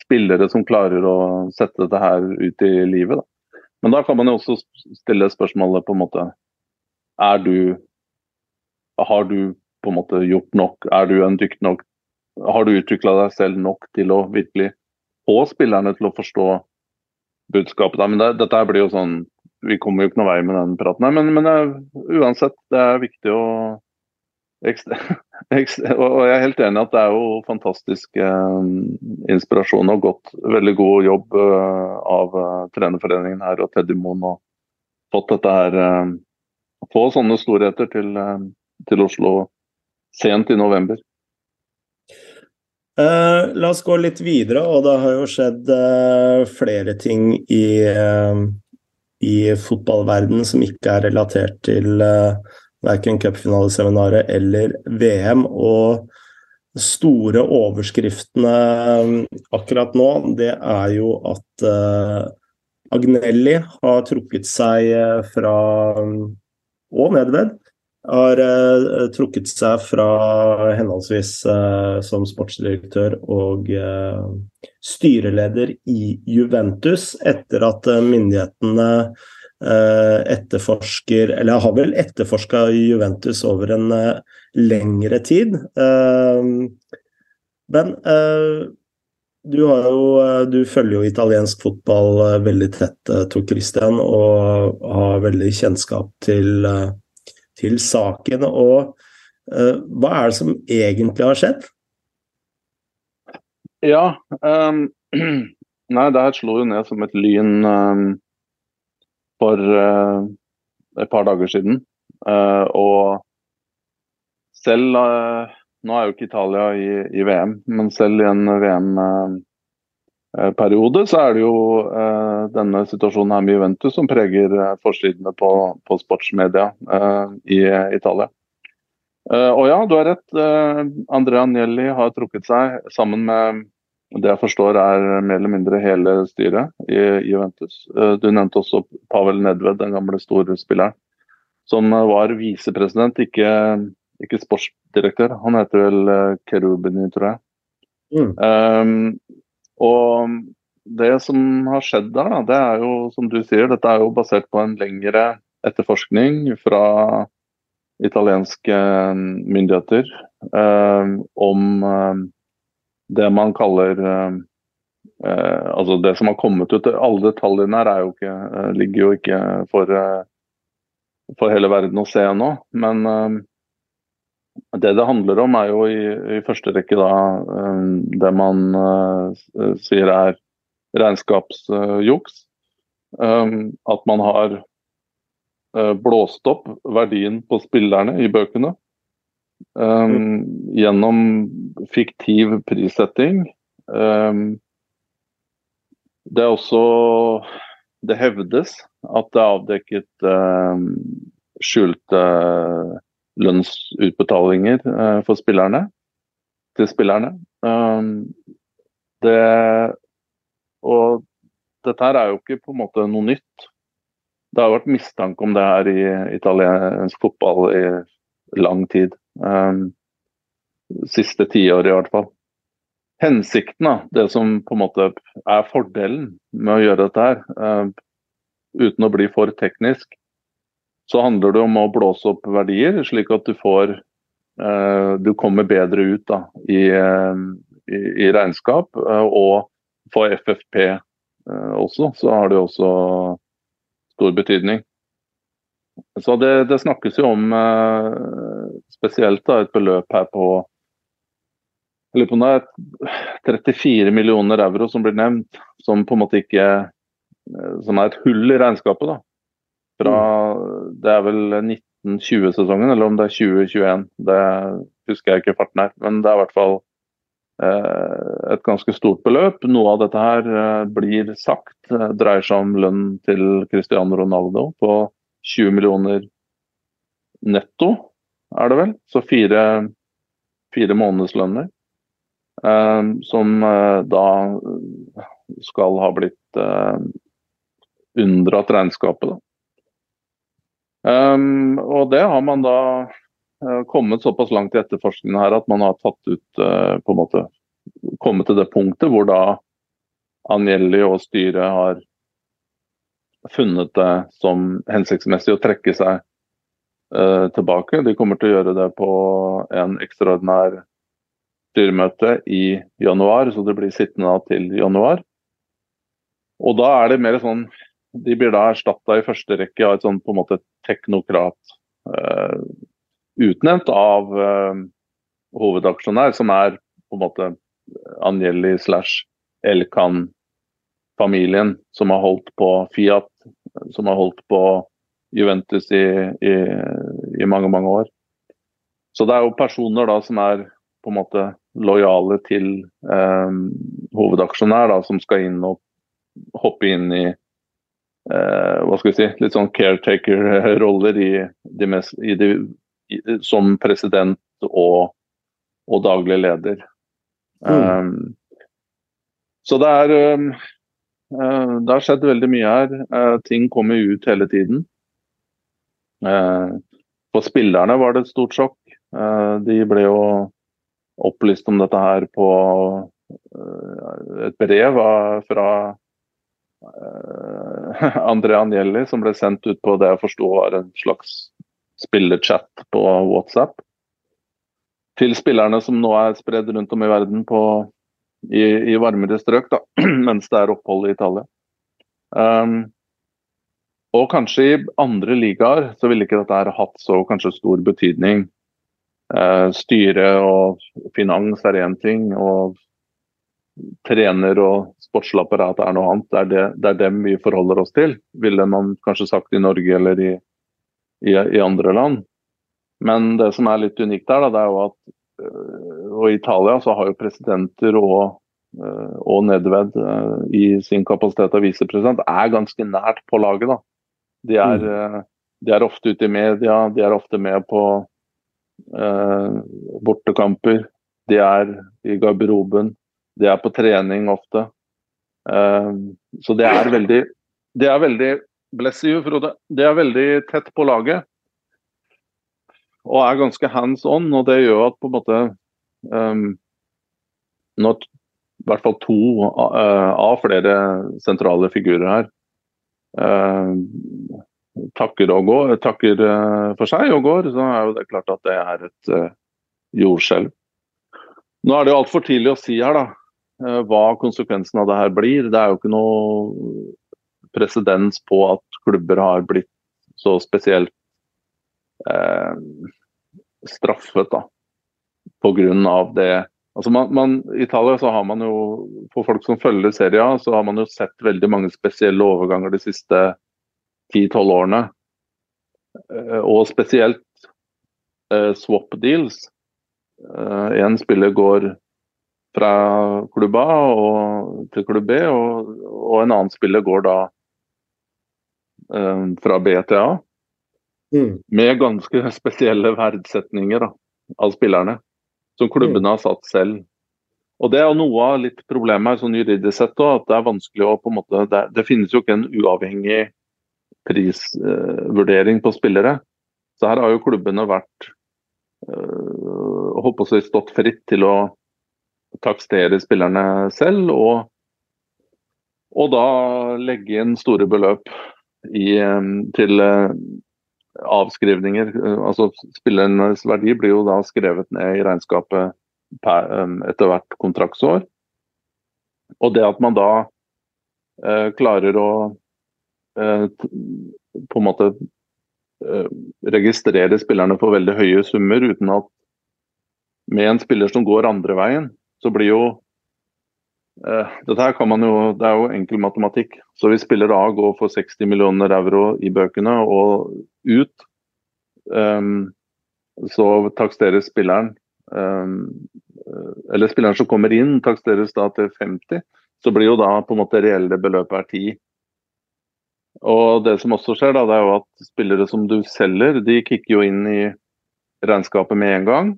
spillere som klarer å sette dette her ut i livet. Da. Men da kan man jo også stille spørsmålet på en måte Er du har du på en måte gjort nok? Er du en dyktig nok Har du utvikla deg selv nok til å virkelig få spillerne til å forstå budskapet? Men det, dette blir jo sånn Vi kommer jo ikke noen vei med den praten her, men, men uh, uansett, det er viktig å og jeg er helt enig at det er jo fantastisk eh, inspirasjon og godt, veldig god jobb eh, av uh, trenerforeningen her og Teddy Moen og fått dette her Få sånne storheter til, til Oslo sent i november. Uh, la oss gå litt videre, og det har jo skjedd flere ting i, i fotballverden som ikke er relatert til uh, verken cupfinaleseminaret eller VM. Og store overskriftene akkurat nå, det er jo at Agnelli har trukket seg fra og Nedved har uh, trukket seg fra henholdsvis uh, som sportsdirektør og uh, styreleder i Juventus etter at myndighetene etterforsker Eller har vel etterforska Juventus over en lengre tid. men du, jo, du, følger jo italiensk fotball veldig tett, Tor Christian, og har veldig kjennskap til til saken. Og hva er det som egentlig har skjedd? Ja um, Nei, det her slo jo ned som et lyn um, for uh, et par dager siden. Uh, og selv Nå er jo ikke Italia i, i VM, men selv i en VM periode, så er det jo denne situasjonen her med Juventus som preger forsidene på, på sportsmedia i Italia. og ja, du har rett. Andrea Agnelli har trukket seg sammen med det jeg forstår er mer eller mindre hele styret i Juventus. Du nevnte også Pavel Nedved, den gamle store spilleren, som var visepresident, ikke, ikke sportsdirektør. Han heter vel Kerubini, tror jeg. Mm. Um, og det som har skjedd der, da, det er jo som du sier, dette er jo basert på en lengre etterforskning fra italienske myndigheter um, om det man kaller um, uh, Altså det som har kommet ut Alle detaljene her jo ikke, uh, ligger jo ikke for, eh, for hele verden å se ennå. Men det det handler om, er jo i, i første rekke da det man sier er regnskapsjuks. At man har blåst opp verdien på spillerne i bøkene. Um, gjennom fiktiv prissetting. Um, det er også Det hevdes at det er avdekket um, skjulte lønnsutbetalinger uh, for spillerne, til spillerne. Um, det, og dette her er jo ikke på en måte noe nytt. Det har vært mistanke om det her i italiensk fotball i lang tid. Um, siste tiår i hvert fall. Hensikten, da, det som på en måte er fordelen med å gjøre dette her, uh, uten å bli for teknisk, så handler det om å blåse opp verdier, slik at du får uh, Du kommer bedre ut da, i, uh, i, i regnskap, uh, og for FFP også, så har det også stor betydning. Så det, det snakkes jo om spesielt da, et beløp her på jeg på om det er 34 millioner euro som blir nevnt, som på en måte ikke som er et hull i regnskapet. da fra Det er vel 1920-sesongen, eller om det er 2021. Det husker jeg ikke farten her. Men det er i hvert fall eh, et ganske stort beløp. Noe av dette her eh, blir sagt eh, dreier seg om lønn til Cristiano Ronaldo på 20 millioner netto, er det vel. Så fire, fire månedslønner. Eh, som eh, da skal ha blitt eh, unndratt regnskapet. Da. Um, og det har man da uh, kommet såpass langt i etterforskningen her at man har tatt ut uh, på en måte kommet til det punktet hvor da Angelli og styret har funnet det som hensiktsmessig å trekke seg uh, tilbake. De kommer til å gjøre det på en ekstraordinær styremøte i januar, så det blir sittende til januar. Og da er det mer sånn de blir da erstatta i første rekke av et sånn på en måte teknokrat uh, utnevnt av uh, hovedaksjonær, som er på en måte Anjelli slash Elkan-familien, som har holdt på Fiat, som har holdt på Juventus i, i, i, mange, mange år. Så det er jo personer da som er på en måte lojale til eh, hovedaksjonær, da, som skal inn og hoppe inn i eh, hva skal vi si, litt sånn caretaker-roller i de mest, i de, i, som president og, og daglig leder. Mm. Um, så det er um, Det har skjedd veldig mye her. Uh, ting kommer ut hele tiden. Uh, for spillerne var det et stort sjokk. de ble jo opplyst om dette her på et brev fra André Angelli, som ble sendt ut på det jeg forsto var en slags spillerchat på WhatsApp. Til spillerne som nå er spredd rundt om i verden på, i, i, varmere strøk, da, mens det er opphold i Italia. Um, og kanskje i andre ligaer så ville ikke dette hatt så kanskje stor betydning. Uh, styre og finans er én ting, og trener og sportsapparat er noe annet. Det er, det, det er, dem vi forholder oss til, ville man kanskje sagt i Norge eller i, i, i andre land. Men det som er litt unikt der, da, det er jo at øh, og i Italia så har jo presidenter og og Nedved i sin kapasitet av visepresident er ganske nært på laget. da. De er, mm. de er ofte ute i media, de er ofte med på eh, bortekamper. De er i garderoben, de er på trening ofte. Eh, så det er veldig Det er veldig Bless you, Frode. Det er veldig tett på laget. Og er ganske hands on, og det gjør at på en måte um, nå, i hvert fall to uh, av flere sentrale figurer her uh, takker, og går, takker uh, for seg og går, så er jo det klart at det er et jordskjelv. Nå er det jo altfor tidlig å si her, da. Eh, hva konsekvensen av det her blir. Det er jo ikke noe presedens på at klubber har blitt så spesielt eh, straffet da, pga. det. Altså man, man, I Italia så har man jo, for folk som følger serien, så har man jo sett veldig mange spesielle overganger de siste 10-12 årene. Eh, og spesielt eh, swap deals. Eh, en spiller går fra klubb A og, til klubb B, og, og, en annen spiller går da eh, fra B til A. Mm. Med ganske spesielle verdsetninger da, av spillerne, som klubbene mm. har satt selv. Og Det er noe av litt problemet her, sånn juridisk sett også, at det er vanskelig å på en måte, det, det finnes jo ikke en uavhengig prisvurdering eh, på spillere. Så her har jo klubbene vært uh, holdt på å si stått fritt til å takstere spillerne selv, og, og da legge inn store beløp i, til eh, avskrivninger. Altså Spillernes verdi blir jo da skrevet ned i regnskapet per, etter hvert kontraktsår. Og det at man da eh, klarer å eh, på en måte eh, registrere spillerne for veldig høye summer uten at med en spiller som går andre veien, så blir jo eh, dette her kan man jo, Det er jo enkel matematikk. Så hvis spiller A går for 60 millioner euro i bøkene og ut, um, så taksteres spilleren um, Eller spilleren som kommer inn, taksteres da til 50. Så blir jo da på en måte reelle beløpet er 10. Og det som også skjer, da, det er jo at spillere som du selger, de kicker jo inn i regnskapet med en gang.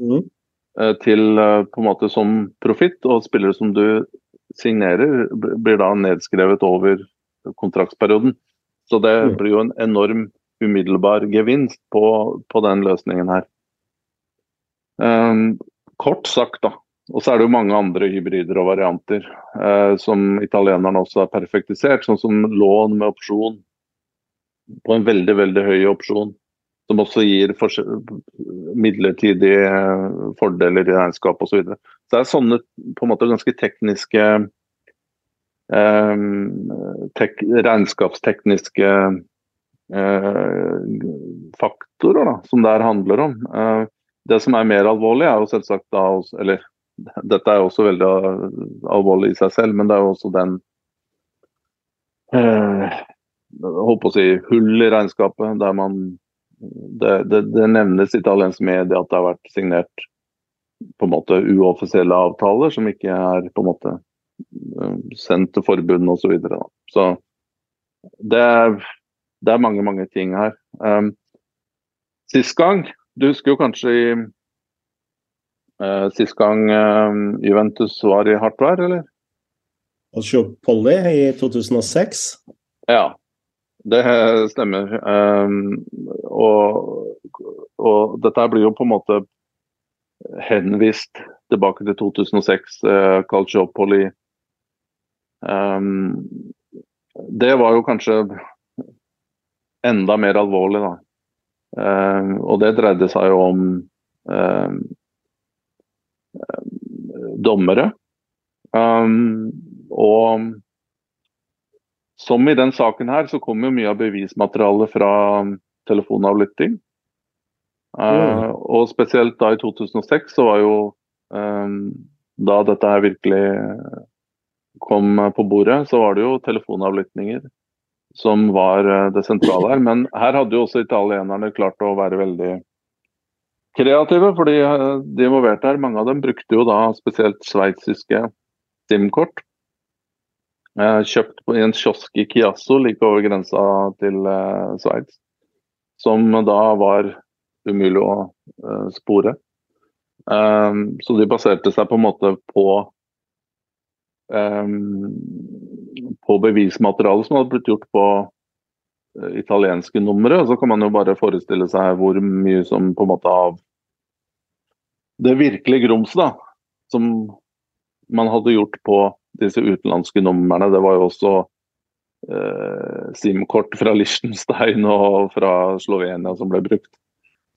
Mm. Eh, til eh, på en måte som profitt, og spillere som du signerer, blir da nedskrevet over kontraktsperioden. Så det mm. blir jo en enorm umiddelbar gevinst på, på den løsningen her. Um, kort sagt, da. Og så er det jo mange andre hybrider og varianter uh, som italienerne også har perfektisert, sånn som lån med opsjon på en veldig, veldig høy opsjon som også gir midlertidige fordeler i regnskap osv. Så, videre. så det er sånne på en måte ganske tekniske eh, tek, regnskapstekniske eh, faktorer da, som det her handler om. Eh, det som er mer alvorlig, er jo selvsagt da Eller dette er jo også veldig alvorlig i seg selv, men det er jo også den eh, holdt på å si hull i regnskapet der man det, det, det, nevnes i italiensk medie at det har vært signert på en måte uoffisielle avtaler som ikke er på en måte eh, sendt til forbundet osv. Så, videre, så det er, det er mange, mange ting her. Um, sist gang, du husker jo kanskje i uh, Sist gang uh, Juventus var i hardt vær, eller? Altså Polly i 2006? Ja, det stemmer. Um, og, og, dette blir jo på en måte henvist tilbake til 2006, uh, Calciopoli. Um, det var jo kanskje enda mer alvorlig, da. Um, og det dreide seg jo om um, dommere. Um, og som i den saken her, så kommer mye av bevismaterialet fra telefonavlytting. telefonavlytting. Uh, og spesielt da i 2006 så var jo um, Da dette her virkelig kom på bordet, så var det jo telefonavlyttinger som var uh, det sentrale her. Men her hadde jo også italienerne klart å være veldig kreative, fordi de involverte her, mange av dem brukte jo da spesielt sveitsiske SIM-kort. Eh, kjøpt i en kiosk i Kiasso like over grensa til eh, Sveits. Som da var umulig å eh, spore. Så de baserte seg på en måte på på bevismaterialet som hadde blitt gjort på italienske numre. Så kan man jo bare forestille seg hvor mye som på en måte av det virkelige grumset som man hadde gjort på disse utenlandske numrene. Det var jo også eh, SIM-kort fra Liechtenstein og fra Slovenia som ble brukt.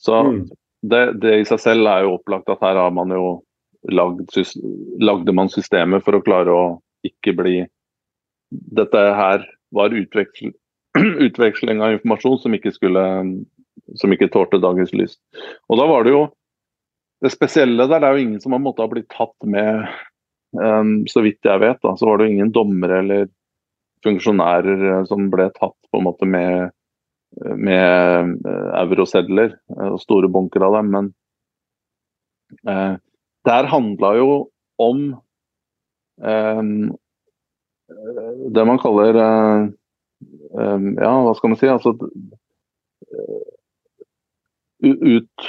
Så mm. det, det, i seg selv er jo opplagt at her har man jo lagd, lagde man systemet for å klare å ikke bli Dette her var utveksling, utveksling av informasjon som ikke skulle som ikke tålte dagens lys. Og da var det jo Det spesielle der, det er jo ingen som har måttet ha blitt tatt med Um, så vidt jeg vet, da, så var det ingen dommere eller funksjonærer eh, som ble tatt på en måte med, med uh, eurosedler uh, og store bunker av dem. Men uh, der handla jo om um, det man kaller um, Ja, hva skal man si? Altså ut,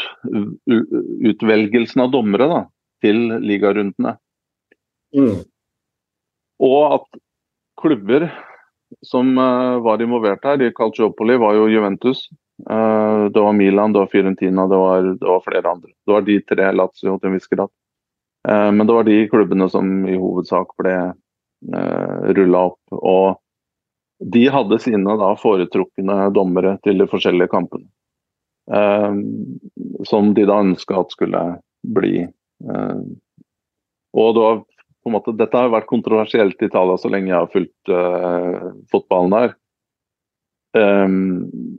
utvelgelsen av dommere da, til ligarundene. Mm. Og at klubber som uh, var involvert her, i Calciopoli, var jo Juventus. Uh, det var Milan, det var Fiorentina, det var, det var, flere andre. Det var de tre, Lazio til en viss grad. Uh, men det var de klubbene som i hovedsak ble uh, rulla opp. Og de hadde sine da, foretrukne dommere til de forskjellige kampene. Uh, som de da ønska at skulle bli Og det var på en måte, Dette har vært kontroversielt i Italia så lenge jeg har fulgt uh, fotballen der. Um,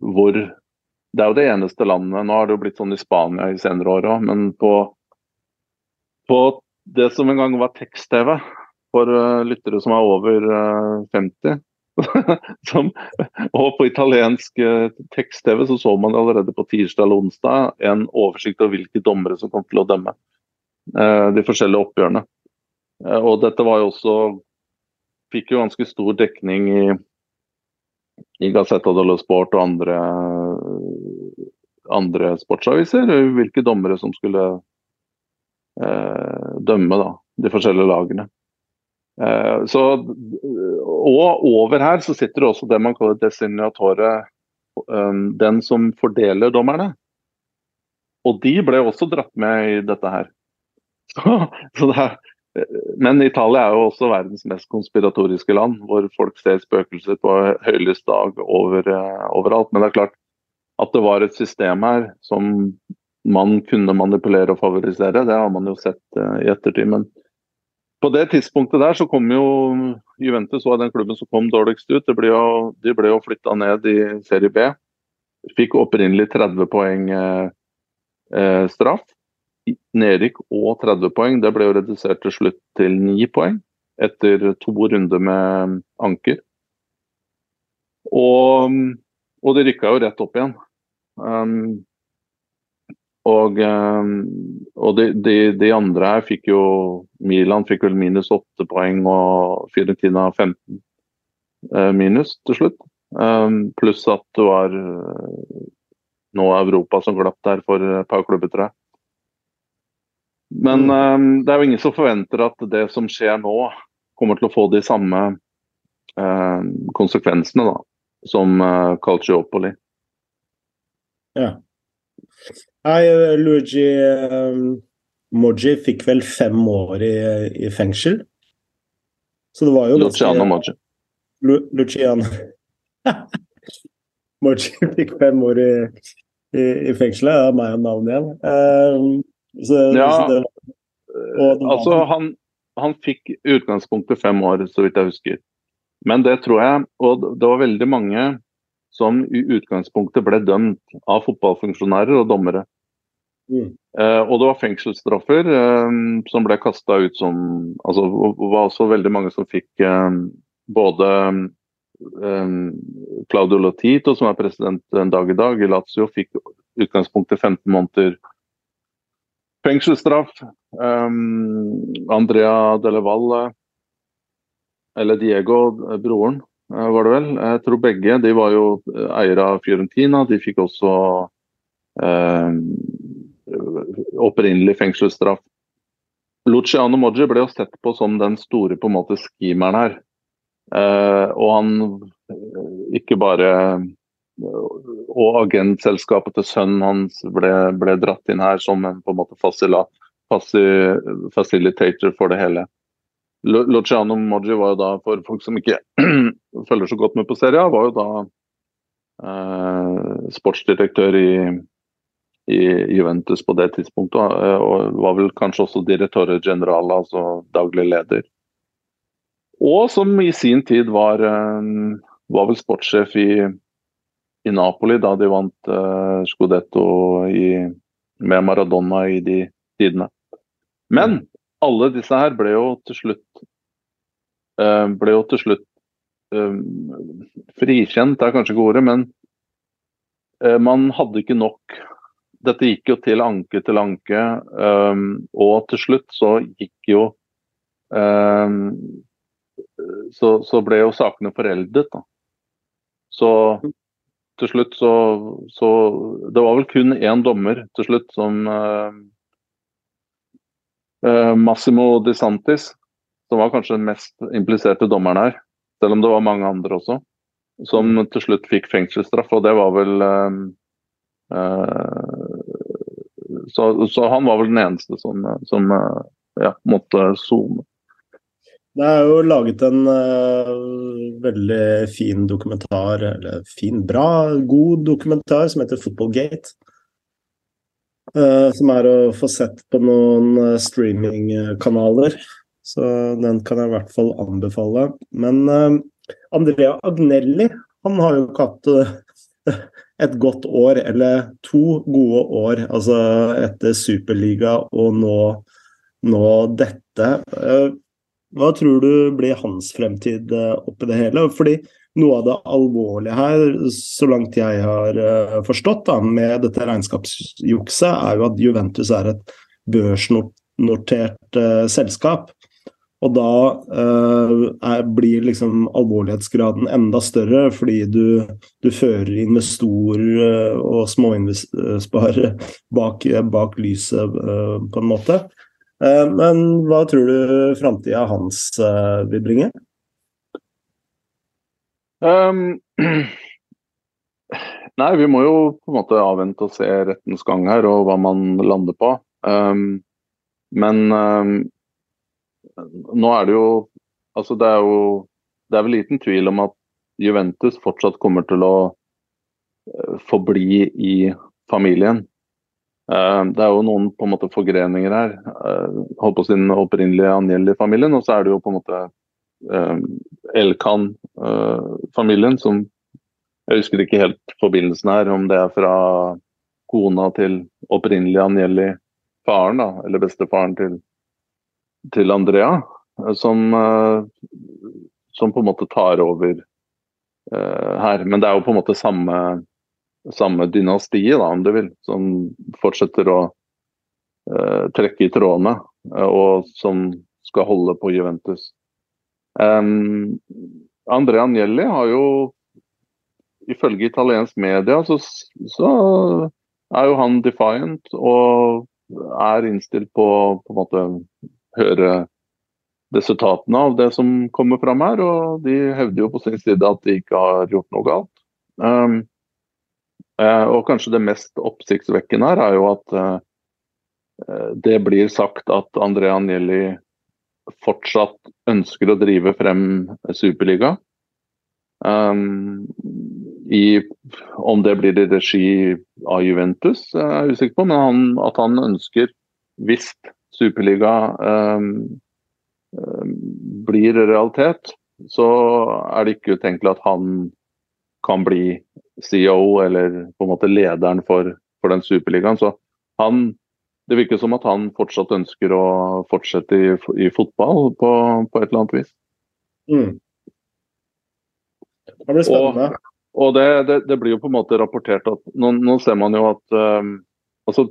hvor Det er jo det eneste landet Nå har det jo blitt sånn i Spania i senere år òg, men på, på, det som en gang var tekst-TV for uh, lyttere som er over uh, 50 som, og på italiensk tekst-TV så så man allerede på tirsdag eller onsdag en oversikt over hvilke dommere som kom til å dømme de forskjellige oppgjørene. Eh, og dette var jo også Fikk jo ganske stor dekning i, i Gazzetta dello Sport og andre, andre sportsaviser. Hvilke dommere som skulle eh, dømme da, de forskjellige lagene. Eh, så, og over her så sitter det også det man kaller designatore, um, den som fordeler dommerne. Og de ble også dratt med i dette her. Så, så det, er, men Italia er jo også verdens mest konspiratoriske land, hvor folk ser spøkelser på høylys dag over, uh, overalt. Men det er klart at det var et system her som man kunne manipulere og favorisere, det har man jo sett uh, i ettertid. Men på det tidspunktet der så kom jo Juventus var den klubben som kom dårligst ut. Ble jo, de jo flytta ned i serie B. Fikk opprinnelig 30 poeng eh, straff nedrykk og 30 poeng. Det ble jo redusert til slutt til 9 poeng etter to runder med anker. Og, og de rykka jo rett opp igjen. Um, og, um, og de, de, de, andre her fikk jo Milan fikk vel minus 8 poeng og Fiorentina 15 uh, minus til slutt. Um, pluss at det var uh, nå Europa som glapp der for et par klubber, tror jeg. Men um, det er jo ingen som forventer at det som skjer nå, kommer til å få de samme uh, konsekvensene da, som uh, Calciopoli. Ja. Nei, Luigi um, Moji fikk vel fem år i, i, fengsel. Så det var jo Luciano Moji. Lu, Luciano Moji fikk fem år i, i, i fengselet. Det er meg og navnet igjen. Um, så, ja, det, det altså han, han fikk utgangspunktet fem år, så vidt jeg husker. Men det tror jeg, og det var veldig mange som i utgangspunktet ble dømt av fotballfunksjonærer og dommere. Mm. Eh, og det var fengselsstraffer eh, som ble kasta ut som altså Det var også veldig mange som fikk eh, både eh, Claudio Lotito, som er president en dag i dag i Lazio, fikk utgangspunktet 15 måneder Fengselsstraff. Um, Andrea Delle Valle, eller Diego, broren, var det vel. Jeg tror begge. De var jo eiere av Fiorentina. De fikk også um, opprinnelig fengselsstraff. Luciano Moggi ble jo sett på som den store på en måte skimeren her. Uh, og han ikke bare og agentselskapet til sønnen hans ble, ble, dratt inn her som en på en måte facila, facilitator for det hele. Luciano Moggi var jo da, for folk som ikke følger så godt med på serien, var jo da eh, sportsdirektør i, i, Juventus på det tidspunktet. Og var vel kanskje også direktør general, altså daglig leder. Og som i sin tid var, eh, var vel sportssjef i i Napoli da de vant uh, Scudetto i, med Maradona i de tidene. Men alle disse her ble jo til slutt uh, ble jo til slutt uh, frikjent, er kanskje ikke ordet, men man hadde ikke nok. Dette gikk jo til anke til anke, og til slutt så gikk jo så, så, ble jo sakene foreldet. Da. Så til slutt så, så, Det var vel kun én dommer til slutt som uh, uh, Massimo De Santis, som var kanskje den mest impliserte dommeren her, selv om det var mange andre også, som til slutt fikk fengselsstraff. Og det var vel uh, så, så, han var vel den eneste som, som ja, måtte sone. Det er jo laget en uh, veldig fin dokumentar, eller fin, bra, god dokumentar som heter Footballgate. Uh, som er å få sett på noen uh, streamingkanaler. Så den kan jeg i hvert fall anbefale. Men Andrea Agnelli, han har jo ikke hatt et godt år, eller to gode år. Altså etter Superliga og nå, nå dette. Hva tror du blir hans fremtid eh, oppi det hele? Fordi noe av det alvorlige her, så langt jeg har eh, forstått da, med dette regnskapsjukset, er jo at Juventus er et børsnotert uh, selskap. Og da uh, er, blir liksom alvorlighetsgraden enda større, fordi du, du fører investorer uh, og småinvestorere bak, bak lyset, på en måte. Eh, men hva tror du framtida hans eh, vil bringe? Um, nei, vi må jo på en måte avvente og se rettens gang her, og hva man lander på. Um, men um, nå er det jo Altså, det er jo Det er vel liten tvil om at Juventus fortsatt kommer til å uh, forbli i familien. Eh, det er jo noen på en måte forgreninger her. Eh, holdt på sin opprinnelige Agnelli-familien, og så er det jo på en måte eh, Elkan-familien som Jeg husker ikke helt forbindelsen her, om det er fra kona til opprinnelig Agnelli, faren, da, eller bestefaren til, til Andrea, som, som på en måte tar over her. Men det er jo på en måte samme samme dynastiet, da, om du vil, som fortsetter å uh, trekke i trådene, uh, og som skal holde på Juventus. Um, Andrea Agnelli har jo, ifølge italiensk media, så, så, er jo han defiant og er innstilt på på en måte høre resultatene av det som kommer fram her. Og de hevder jo på sin side at de ikke har gjort noe galt. Um, Eh, og kanskje det mest oppsiktsvekkende her er jo at eh, det blir sagt at André Agnelli fortsatt ønsker å drive frem Superliga. Um, i, om det blir i regi av Juventus, jeg er usikker på, men han, at han ønsker, hvis Superliga um, blir realitet, så er det ikke utenkelig at han kan bli CEO eller på en måte lederen for, for den superligaen. Så han, det virker som at han fortsatt ønsker å fortsette i, i fotball på, på, et eller annet vis. Mm. Det blir spennende. Og, og det, det, det, blir jo på en måte rapportert at Nå, nå ser man jo at um, altså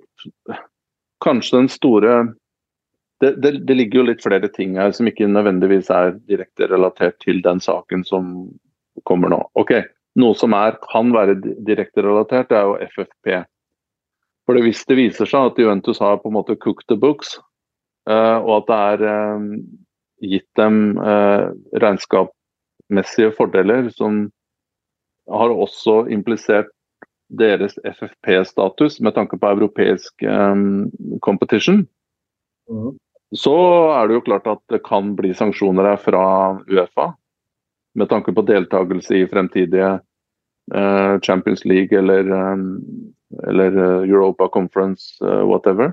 kanskje den store det, det, det, ligger jo litt flere ting her som ikke nødvendigvis er direkte relatert til den saken som kommer nå. Ok, Noe som er, kan være direkte relatert, det er jo FFP. For Hvis det viser seg at Juventus har på en måte cooked the books, uh, og at det er uh, gitt dem uh, regnskapsmessige fordeler som har også implisert deres FFP-status med tanke på europeisk um, competition, mm. så er det jo klart at det kan bli sanksjoner her fra Uefa. Med tanke på deltakelse i fremtidige uh, Champions League eller, um, eller uh, Europa Conference, whatever.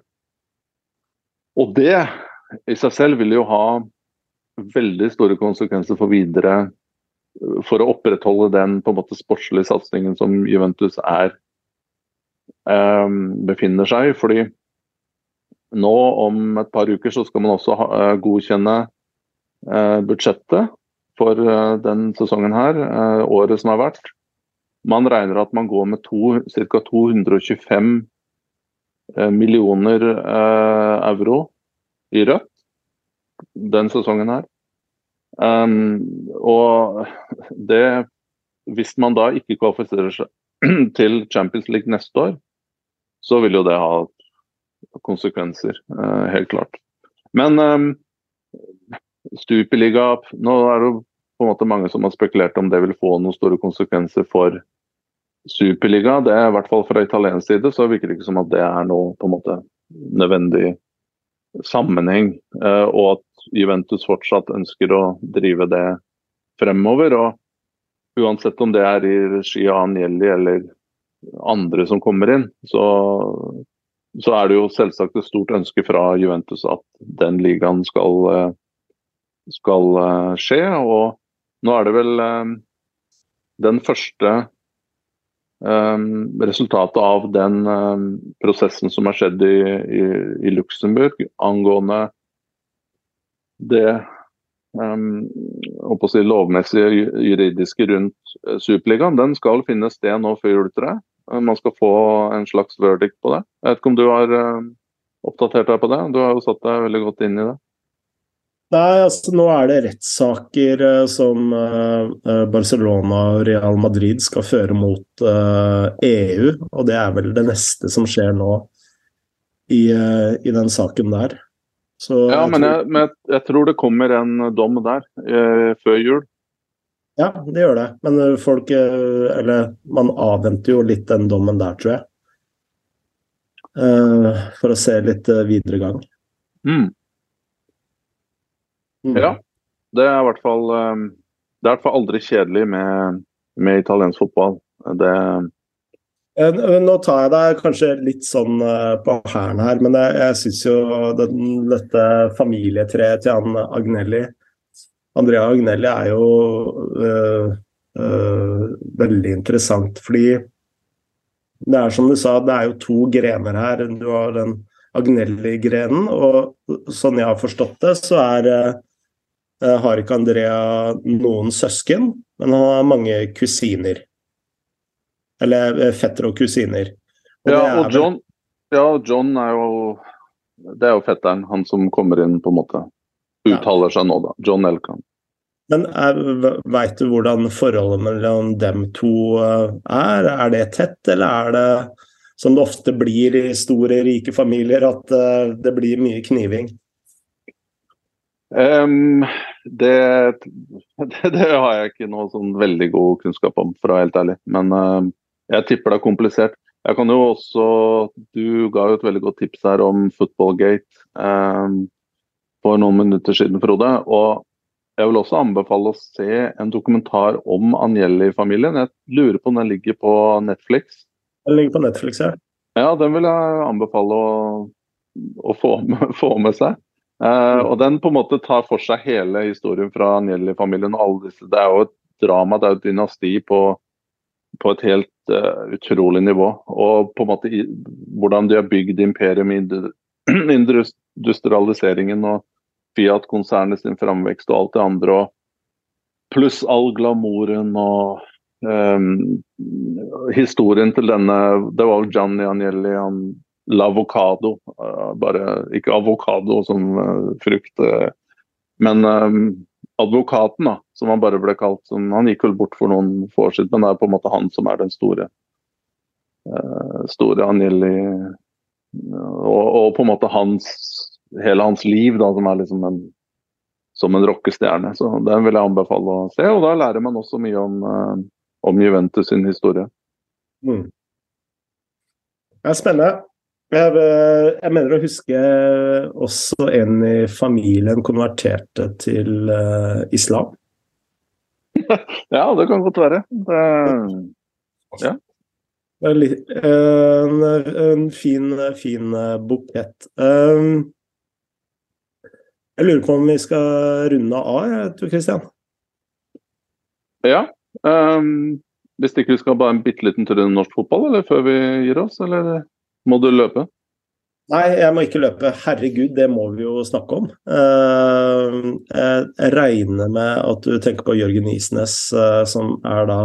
Og det i seg selv vil jo ha veldig store konsekvenser for videre for å opprettholde den på en måte sportslige satsingen som Juventus er befinner seg. fordi nå om et par uker så skal man også godkjenne budsjettet for uh, den sesongen her, året som har vært. Man regner at man går med ca. 225 millioner euro i rødt den sesongen her. Um, og det Hvis man da ikke kvalifiserer seg til Champions League neste år, så vil jo det ha konsekvenser, helt klart. Men um, Stupeliga Nå er det på en måte mange som har spekulert om det vil få noen store konsekvenser for Superliga. Det er i hvert fall Fra italiensk side så virker det ikke som at det er noe på en måte nødvendig sammenheng. Uh, og at Juventus fortsatt ønsker å drive det fremover. og Uansett om det er i regi av Agnelli eller andre som kommer inn, så, så, er det jo selvsagt et stort ønske fra Juventus at den ligaen skal, eh, skal eh, skje. Og nå er det vel eh, den første resultatet av den prosessen som har skjedd i, i, i Luxembourg angående det um, si, lovmessige juridiske rundt eh, Superligaen, den skal finne sted nå før juletreet. Eh, man skal få en slags verdict på det. Jeg vet ikke om du har oppdatert deg på det? Du har jo satt deg veldig godt inn i det. Nei, altså nå er det rettssaker eh, som eh, Barcelona og Real Madrid skal føre mot EU. Og det er vel det neste som skjer nå i, i den saken der. Så ja, men jeg, men jeg, tror det kommer en dom der eh, før jul. Ja, det gjør det. Men eh, folk eh, Eller man avventer jo litt den dommen der, tror jeg. Eh, for å se litt eh, videre gang. Mm. Mm. Ja. Det er i hvert fall Det er i hvert fall aldri kjedelig med, med italiensk fotball. Det Eh, nå tar jeg deg kanskje litt sånn eh, på hælen her, men jeg, jeg syns jo den, dette familietreet til han Agnelli Andrea Agnelli er jo øh, øh, veldig interessant, fordi det er som du sa, det er jo to grener her. Du har den Agnelli-grenen, og sånn jeg har forstått det, så er har ikke Andrea noen søsken, men han har mange kusiner. Eller fettere fetter og kusiner. Og ja, og John, ja, John er jo Det er jo fetteren, han som kommer inn, på en måte. Uttaler seg nå, da. John Elkan. Men veit du hvordan forholdet mellom dem to eh, er? Er det tett, eller er det som det ofte blir i store, rike familier, at eh, det blir mye kniving? Um, det, det, det, har jeg ikke noe sånn veldig god kunnskap om, for å være helt ærlig. Men uh, jeg tipper det er komplisert. Jeg kan jo også Du ga jo et veldig godt tips her om Footballgate um, for noen minutter siden, Frode. Og jeg vil også anbefale å se en dokumentar om Agnelli-familien. Jeg lurer på om den ligger på Netflix. Den ligger på Netflix, ja. Ja, den vil jeg anbefale å, å få, med, få, med, seg. Eh, og den på en måte tar for seg hele historien fra Agnelli-familien. og alle disse. Det er jo et drama, det er jo et dynasti på på et helt uh, utrolig nivå. Og på en måte i, hvordan de har bygd imperiet med industrialiseringen og Fiat-konsernet sin framvekst og alt det andre. Pluss all glamouren og um, historien til denne Det var jo Gianni Agnelli, han l'avocado. Uh, bare ikke avokado som uh, frukt. Uh, men advokaten, da, som han bare ble kalt, han gikk vel bort for noen få år siden, men det er på en måte han som er den store store Anjeli og, og, på en måte hans hele hans liv da, som er liksom en som en rockestjerne. Så den vil jeg anbefale å se. Og da lærer man også mye om, om Juventus sin historie. Mm. Det er spennende. Jeg, eh, jeg, mener å huske også en i familien konverterte til uh, islam. ja, det kan godt være. Det, ja. Det er litt, en, en, fin, fin bukett. Um, jeg lurer på om vi skal runde av, tror Kristian? Ja. Um, hvis ikke vi skal bare en bitte liten tur i norsk fotball, eller før vi gir oss, eller? Må du løpe? Nei, jeg må ikke løpe. Herregud, det må vi jo snakke om. Eh, jeg regner med at du tenker på Jørgen Isnes, eh, som er da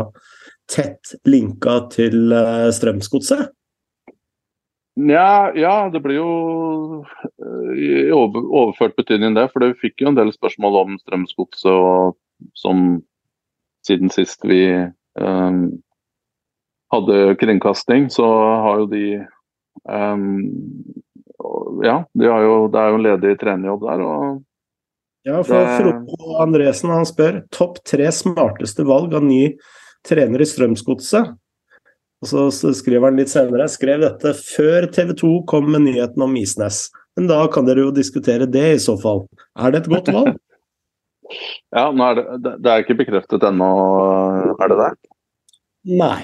tett linka til eh, Strømsgodset? Ja, ja, det blir jo i overført betydning det. For vi fikk jo en del spørsmål om Strømsgodset som siden sist vi um, hadde kringkasting, så har jo de Um, ja, de jo, det er jo en ledig trenerjobb der. og ja, for Frode Andresen han spør topp tre smarteste valg av ny trener i Strømsgodset. Og så, skriver han litt senere skrev dette før TV 2 kom med nyheten om Isnes. Men da kan dere jo diskutere det i så fall. Er det et godt valg? ja, er det, det, er ikke bekreftet ennå, er det det? Nei.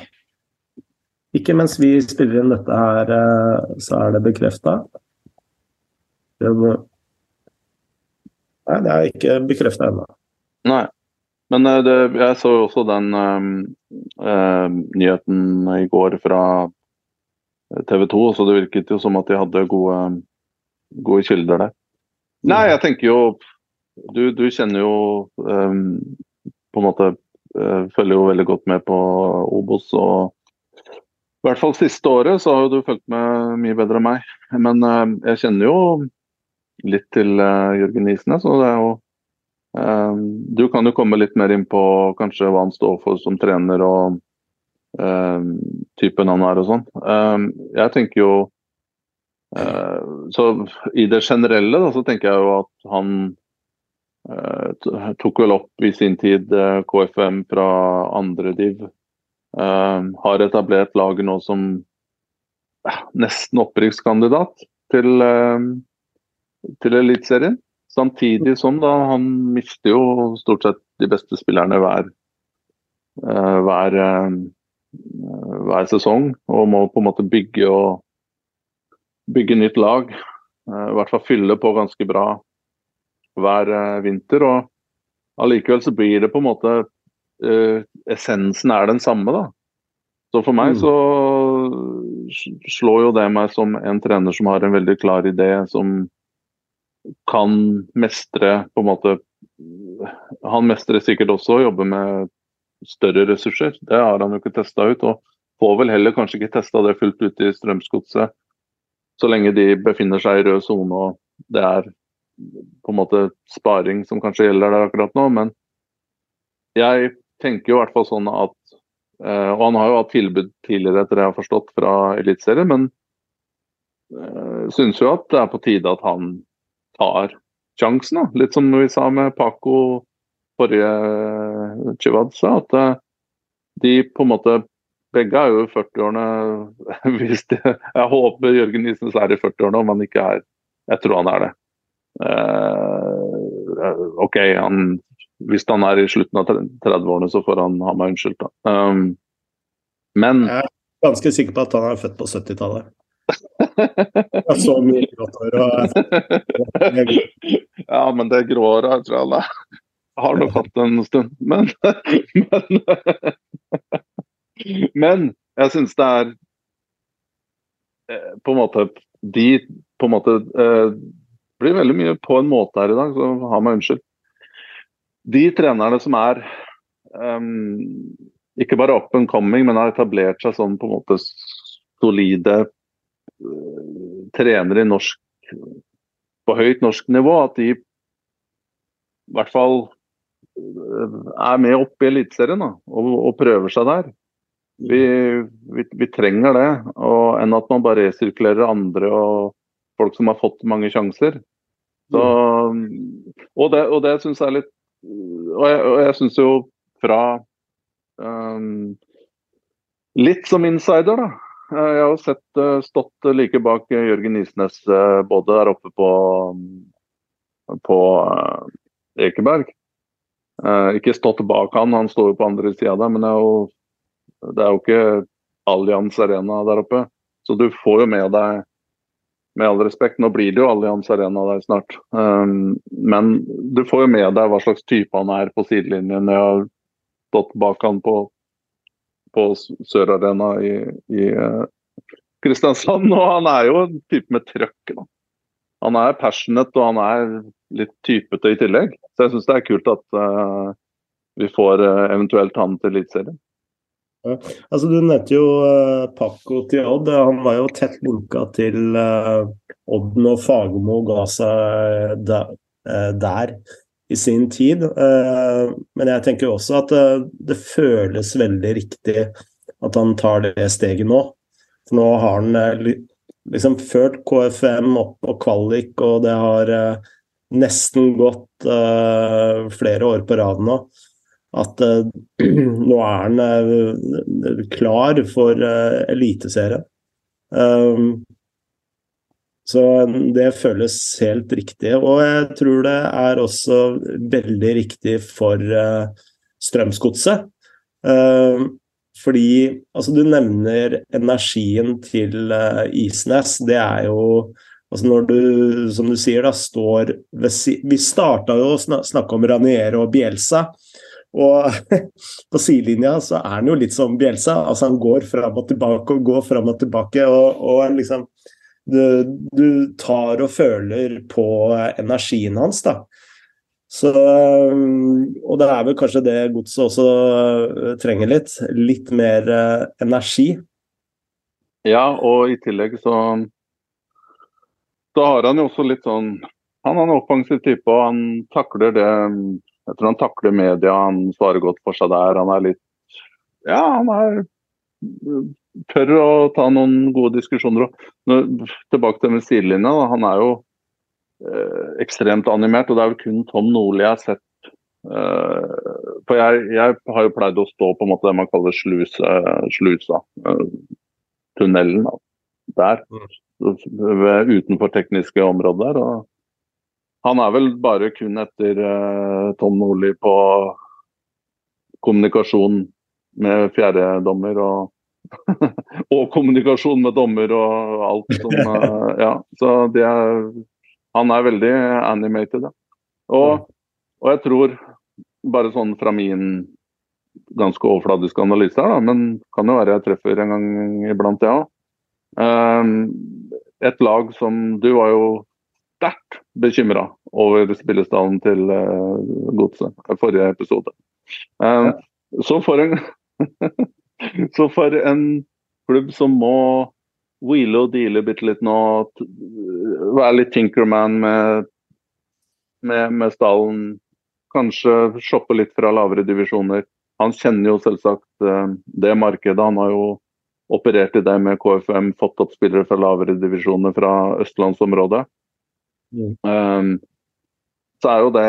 Ikke mens vi spiller inn dette her, eh, så er det bekrefta. Nei, det er ikke bekrefta ennå. Nei. Men eh, det, jeg så jo også den um, uh, nyheten i går fra TV 2, så det virket jo som at de hadde gode, gode kilder der. Nei, jeg tenker jo Du, du kjenner jo um, på en måte Følger jo veldig godt med på Obos og i hvert fall siste året så har du fulgt med mye bedre enn meg. Men uh, jeg kjenner jo litt til uh, Jørgen Isnes. Og det er jo uh, Du kan jo komme litt mer inn på kanskje hva han står for som trener og typen han er og sånn. jeg tenker jo Så i det generelle da, så tenker jeg jo at han tok vel opp i sin tid KFM fra andre div har etablert laget nå som nesten opprykkskandidat til, uh, til Eliteserien. Samtidig som da han mister jo stort sett de beste spillerne hver, eh, hver, hver sesong. Og må på en måte bygge og bygge nytt lag. I hvert fall fylle på ganske bra hver vinter. Og allikevel så blir det på en måte uh, essensen er den samme, da. Så for meg mm. så slår jo det meg som en trener som har en veldig klar idé, som kan mestre på en måte Han mestrer sikkert også å jobbe med større ressurser. Det har han jo ikke testa ut. Og får vel heller kanskje ikke testa det fullt ut i Strømsgodset så lenge de befinner seg i rød sone og det er på en måte sparing som kanskje gjelder der akkurat nå. Men jeg tenker jo i hvert fall sånn at uh, Og han har jo hatt tilbud tidligere, etter det jeg har forstått, fra Eliteserien, men uh, synes jo at det er på tide at han tar sjansen. da, Litt som vi sa med Paco forrige uh, Chivadza, at uh, de på en måte begge er jo i 40-årene. hvis de, Jeg håper Jørgen Isnes er i 40-årene, om han ikke er Jeg tror han er det. Uh, OK, han hvis han er i slutten av 30-årene, så får han ha meg unnskyldt. Um, men Jeg er ganske sikker på at han er født på 70-tallet. så mye grått hår og Ja, men det gråhåret tror jeg alle har nok hatt en stund. Men Men, men jeg syns det er eh, på en måte De på en måte eh, blir veldig mye på en måte her i dag, så ha meg unnskyldt de trenerne som er um, ikke bare up and coming, men har etablert seg sånn på en måte solide uh, trenere i norsk på høyt norsk nivå, at de i hvert fall eh, er med opp i Eliteserien og, og, prøver seg der. Vi, vi, vi, trenger det, og enn at man bare resirkulerer andre og folk som har fått mange sjanser. Så, og det, og det syns jeg er litt Og jeg, og jeg syns jo fra um, Litt som insider, da. Jeg har jo sett stått like bak Jørgen Isnes både der oppe på, på Ekeberg. Ikke stått bak han, han står jo på andre sida der, men det er jo det er jo ikke Allianz Arena der oppe. Så du får jo med deg med all respekt, nå blir det jo Allianz Arena der snart. Um, men du får jo med deg hva slags type han er på sidelinjen. Jeg har stått bak han på, på Sør Arena i, i uh, Kristiansand, og han er jo en type med trøkk. Han er passionate og han er litt typete i tillegg. Så jeg syns det er kult at uh, vi får uh, eventuelt han til Eliteserien. Altså, du nevnte jo uh, Paco til Odd. Han var jo tett linka til uh, Odd når Fagermo ga seg der, uh, der, i sin tid. Men jeg tenker jo også at det føles veldig riktig at han tar det steget nå. For nå har han liksom ført KFM opp på kvalik, og det har nesten gått flere år på rad nå at uh, nå er han uh, klar for uh, eliteserien. Um, så det føles helt riktig. Og jeg tror det er også veldig riktig for Strømsgodset. Uh, fordi altså, du nevner energien til Isnes. Det er jo altså når du, som du sier, da, står ved Vi starta jo å snakke om Raniere og Bielsa. Og på sidelinja så er han jo litt som Bjelsa. Altså han går fram og tilbake og går fram og tilbake. Og, og liksom du, du, tar og føler på energien hans, da. Så Og det er vel kanskje det godset også uh, trenger litt. Litt mer uh, energi. Ja, og i tillegg så Da har han jo også litt sånn Han er en offensiv type, og han takler det jeg tror han takler media, han svarer godt for seg der. Han er litt Ja, han er tør å ta noen gode diskusjoner. Tilbake til med sidelinja. Han er jo eh, ekstremt animert, og det er jo kun Tom Nordli jeg har sett. Eh, for jeg, jeg, har jo pleid å stå på en måte det man kaller sluse, slusa. Eh, tunnelen da. der. Mm. Utenfor tekniske områder. og han er vel bare kun etter uh, Tom Nordli på kommunikasjon med fjerdedommer og og kommunikasjon med dommer og alt som uh, Ja. Så det er Han er veldig animated, ja. Og, og jeg tror, bare sånn fra min ganske overfladiske analyse her, da, men kan jo være jeg treffer en gang iblant, jeg ja. òg. Um, et lag som Du var jo sterkt bekymra over spillestallen til uh, Godset. Forrige episode. Uh, så, for en, så for en klubb som må wheele og deale bitte litt nå, være litt Tinkerman med, med, med stallen, kanskje shoppe litt fra lavere divisjoner. Han kjenner jo selvsagt uh, det markedet. Han har jo operert i det med KFM, fått opp spillere fra lavere divisjoner fra østlandsområdet. Mm. Um, så er jo det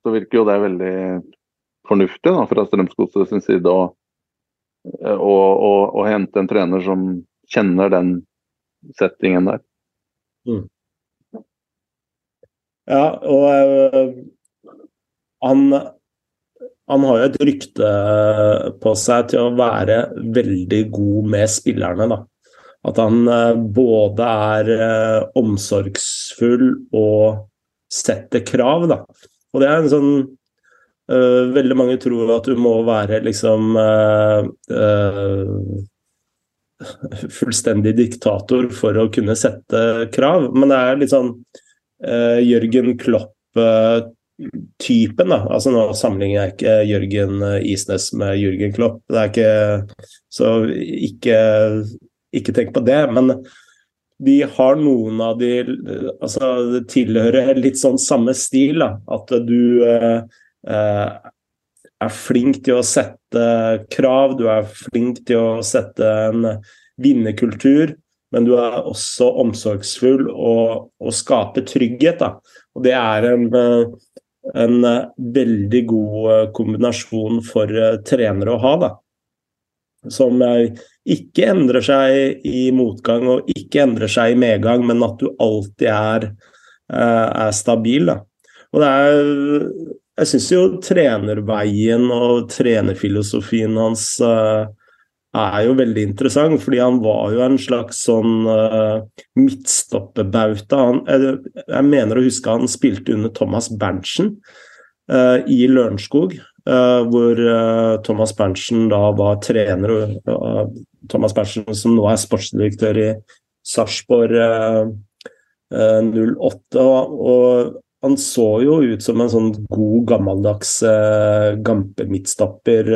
Så virker jo det veldig fornuftig da, fra Strømsgodset sin side å, å, å, å, hente en trener som kjenner den settingen der. Mm. Ja, og uh, han, han har jo et rykte på seg til å være veldig god med spillerne, da. At han uh, både er uh, omsorgsfull og setter krav, da. Og det er en sånn uh, Veldig mange tror at du må være liksom uh, uh, fullstendig diktator for å kunne sette krav, men det er litt sånn Jørgen Klopp-typen, da. Altså nå sammenligner jeg ikke Jørgen Isnes med Jørgen Klopp, det er ikke Så ikke, ikke tenk på det. men de har noen av de Altså, det tilhører litt sånn samme stil, da. At du eh, eh, er flink til å sette krav, du er flink til å sette en vinnerkultur. Men du er også omsorgsfull og, og skaper trygghet. Da. Og det er en, en veldig god kombinasjon for trenere å ha. Da. Som ikke endrer seg i motgang og ikke endrer seg i medgang, men at du alltid er, eh, er stabil. Da. Og det er Jeg syns jo trenerveien og trenerfilosofien hans uh, er jo veldig interessant, fordi han var jo en slags sånn uh, midtstopperbauta. Jeg, jeg, mener å huske han spilte under Thomas Berntsen i Lørenskog. Uh, hvor Thomas Berntsen da var trener. og Thomas Berntsen, som nå er sportsdirektør i Sarpsborg 08. Og, han så jo ut som en sånn god, gammeldags uh, gampe-midtstopper.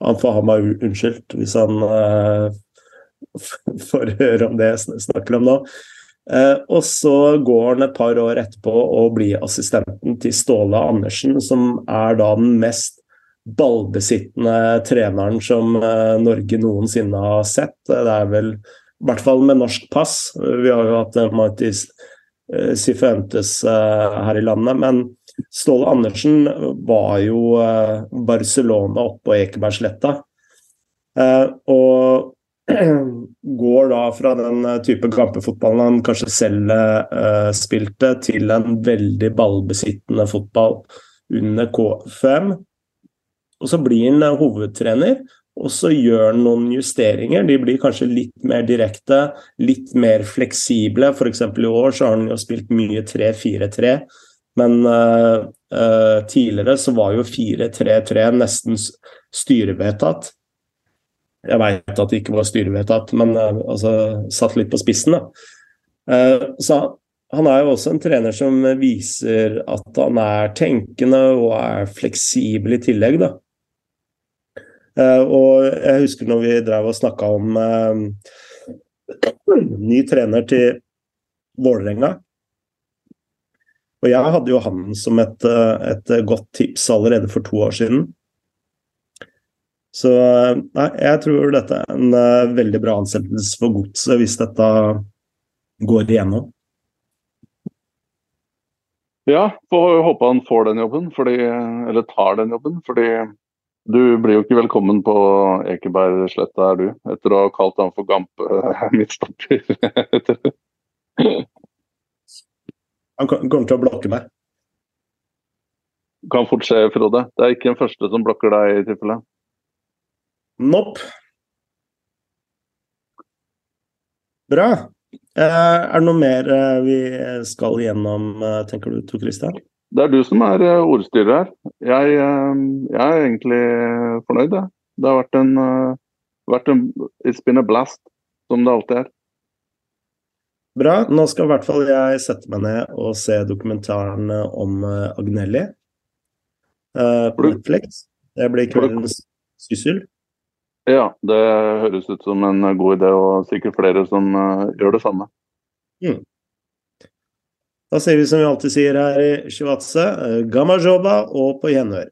Han får ha meg unnskyldt hvis han får høre om det jeg snakker om nå. Uh, og så går han et par år etterpå og blir assistenten til Ståle Andersen, som er da den mest ballbesittende treneren som eh, Norge noensinne har sett. Det er vel i hvert fall med norsk pass. Vi har jo hatt eh, Martis eh, Sifuentes her i landet. Men Ståle Andersen var jo Barcelona oppå Ekebergsletta. Og går da fra den type kampefotballen han kanskje selv spilte, til en veldig ballbesittende fotball under K5. Og så blir han eh, hovedtrener, og så gjør han noen justeringer. De blir kanskje litt mer direkte, litt mer fleksible. F.eks. i år så har han jo spilt mye 3-4-3. Men uh, uh, tidligere så var jo 4-3-3 nesten styrevedtatt. Jeg veit at det ikke var styrevedtatt, men uh, altså satt litt på spissen, da. så han er jo også en trener som viser at han er tenkende og er fleksibel i tillegg, da. Uh, og jeg husker når vi drev og snakka om ny trener til Vålerenga. Og jeg hadde jo han som et, et, godt tips allerede for to år siden. Så nei, jeg tror dette er en veldig bra ansettelse for godset hvis dette går igjennom. Ja, får håpe han får den jobben, fordi, eller tar den jobben. fordi du blir jo ikke velkommen på Ekebergsletta, er du? Etter å ha kalt han for Gampe midtstopper. han kommer til å blokke meg. Kan fort skje, Frode. Det er ikke den første som blokker deg i tilfelle. Nopp. Bra. Eh, er det noe mer eh, vi skal gjennom, eh, tenker du, Tor Christian? Det er du som er ordstyrer her. Jeg, jeg er egentlig fornøyd, jeg. Det har vært en, vært en It's been a blast, som det alltid er. Bra. Nå skal i hvert fall jeg sette meg ned og se dokumentaren om Agnelli uh, på Netflix. Det blir kveldens syssel. Ja, det høres ut som en god idé, og sikkert flere som uh, gjør det samme. Mm. Da sier vi som vi alltid sier her i Sjivatse, gamma joba og på gjenhør.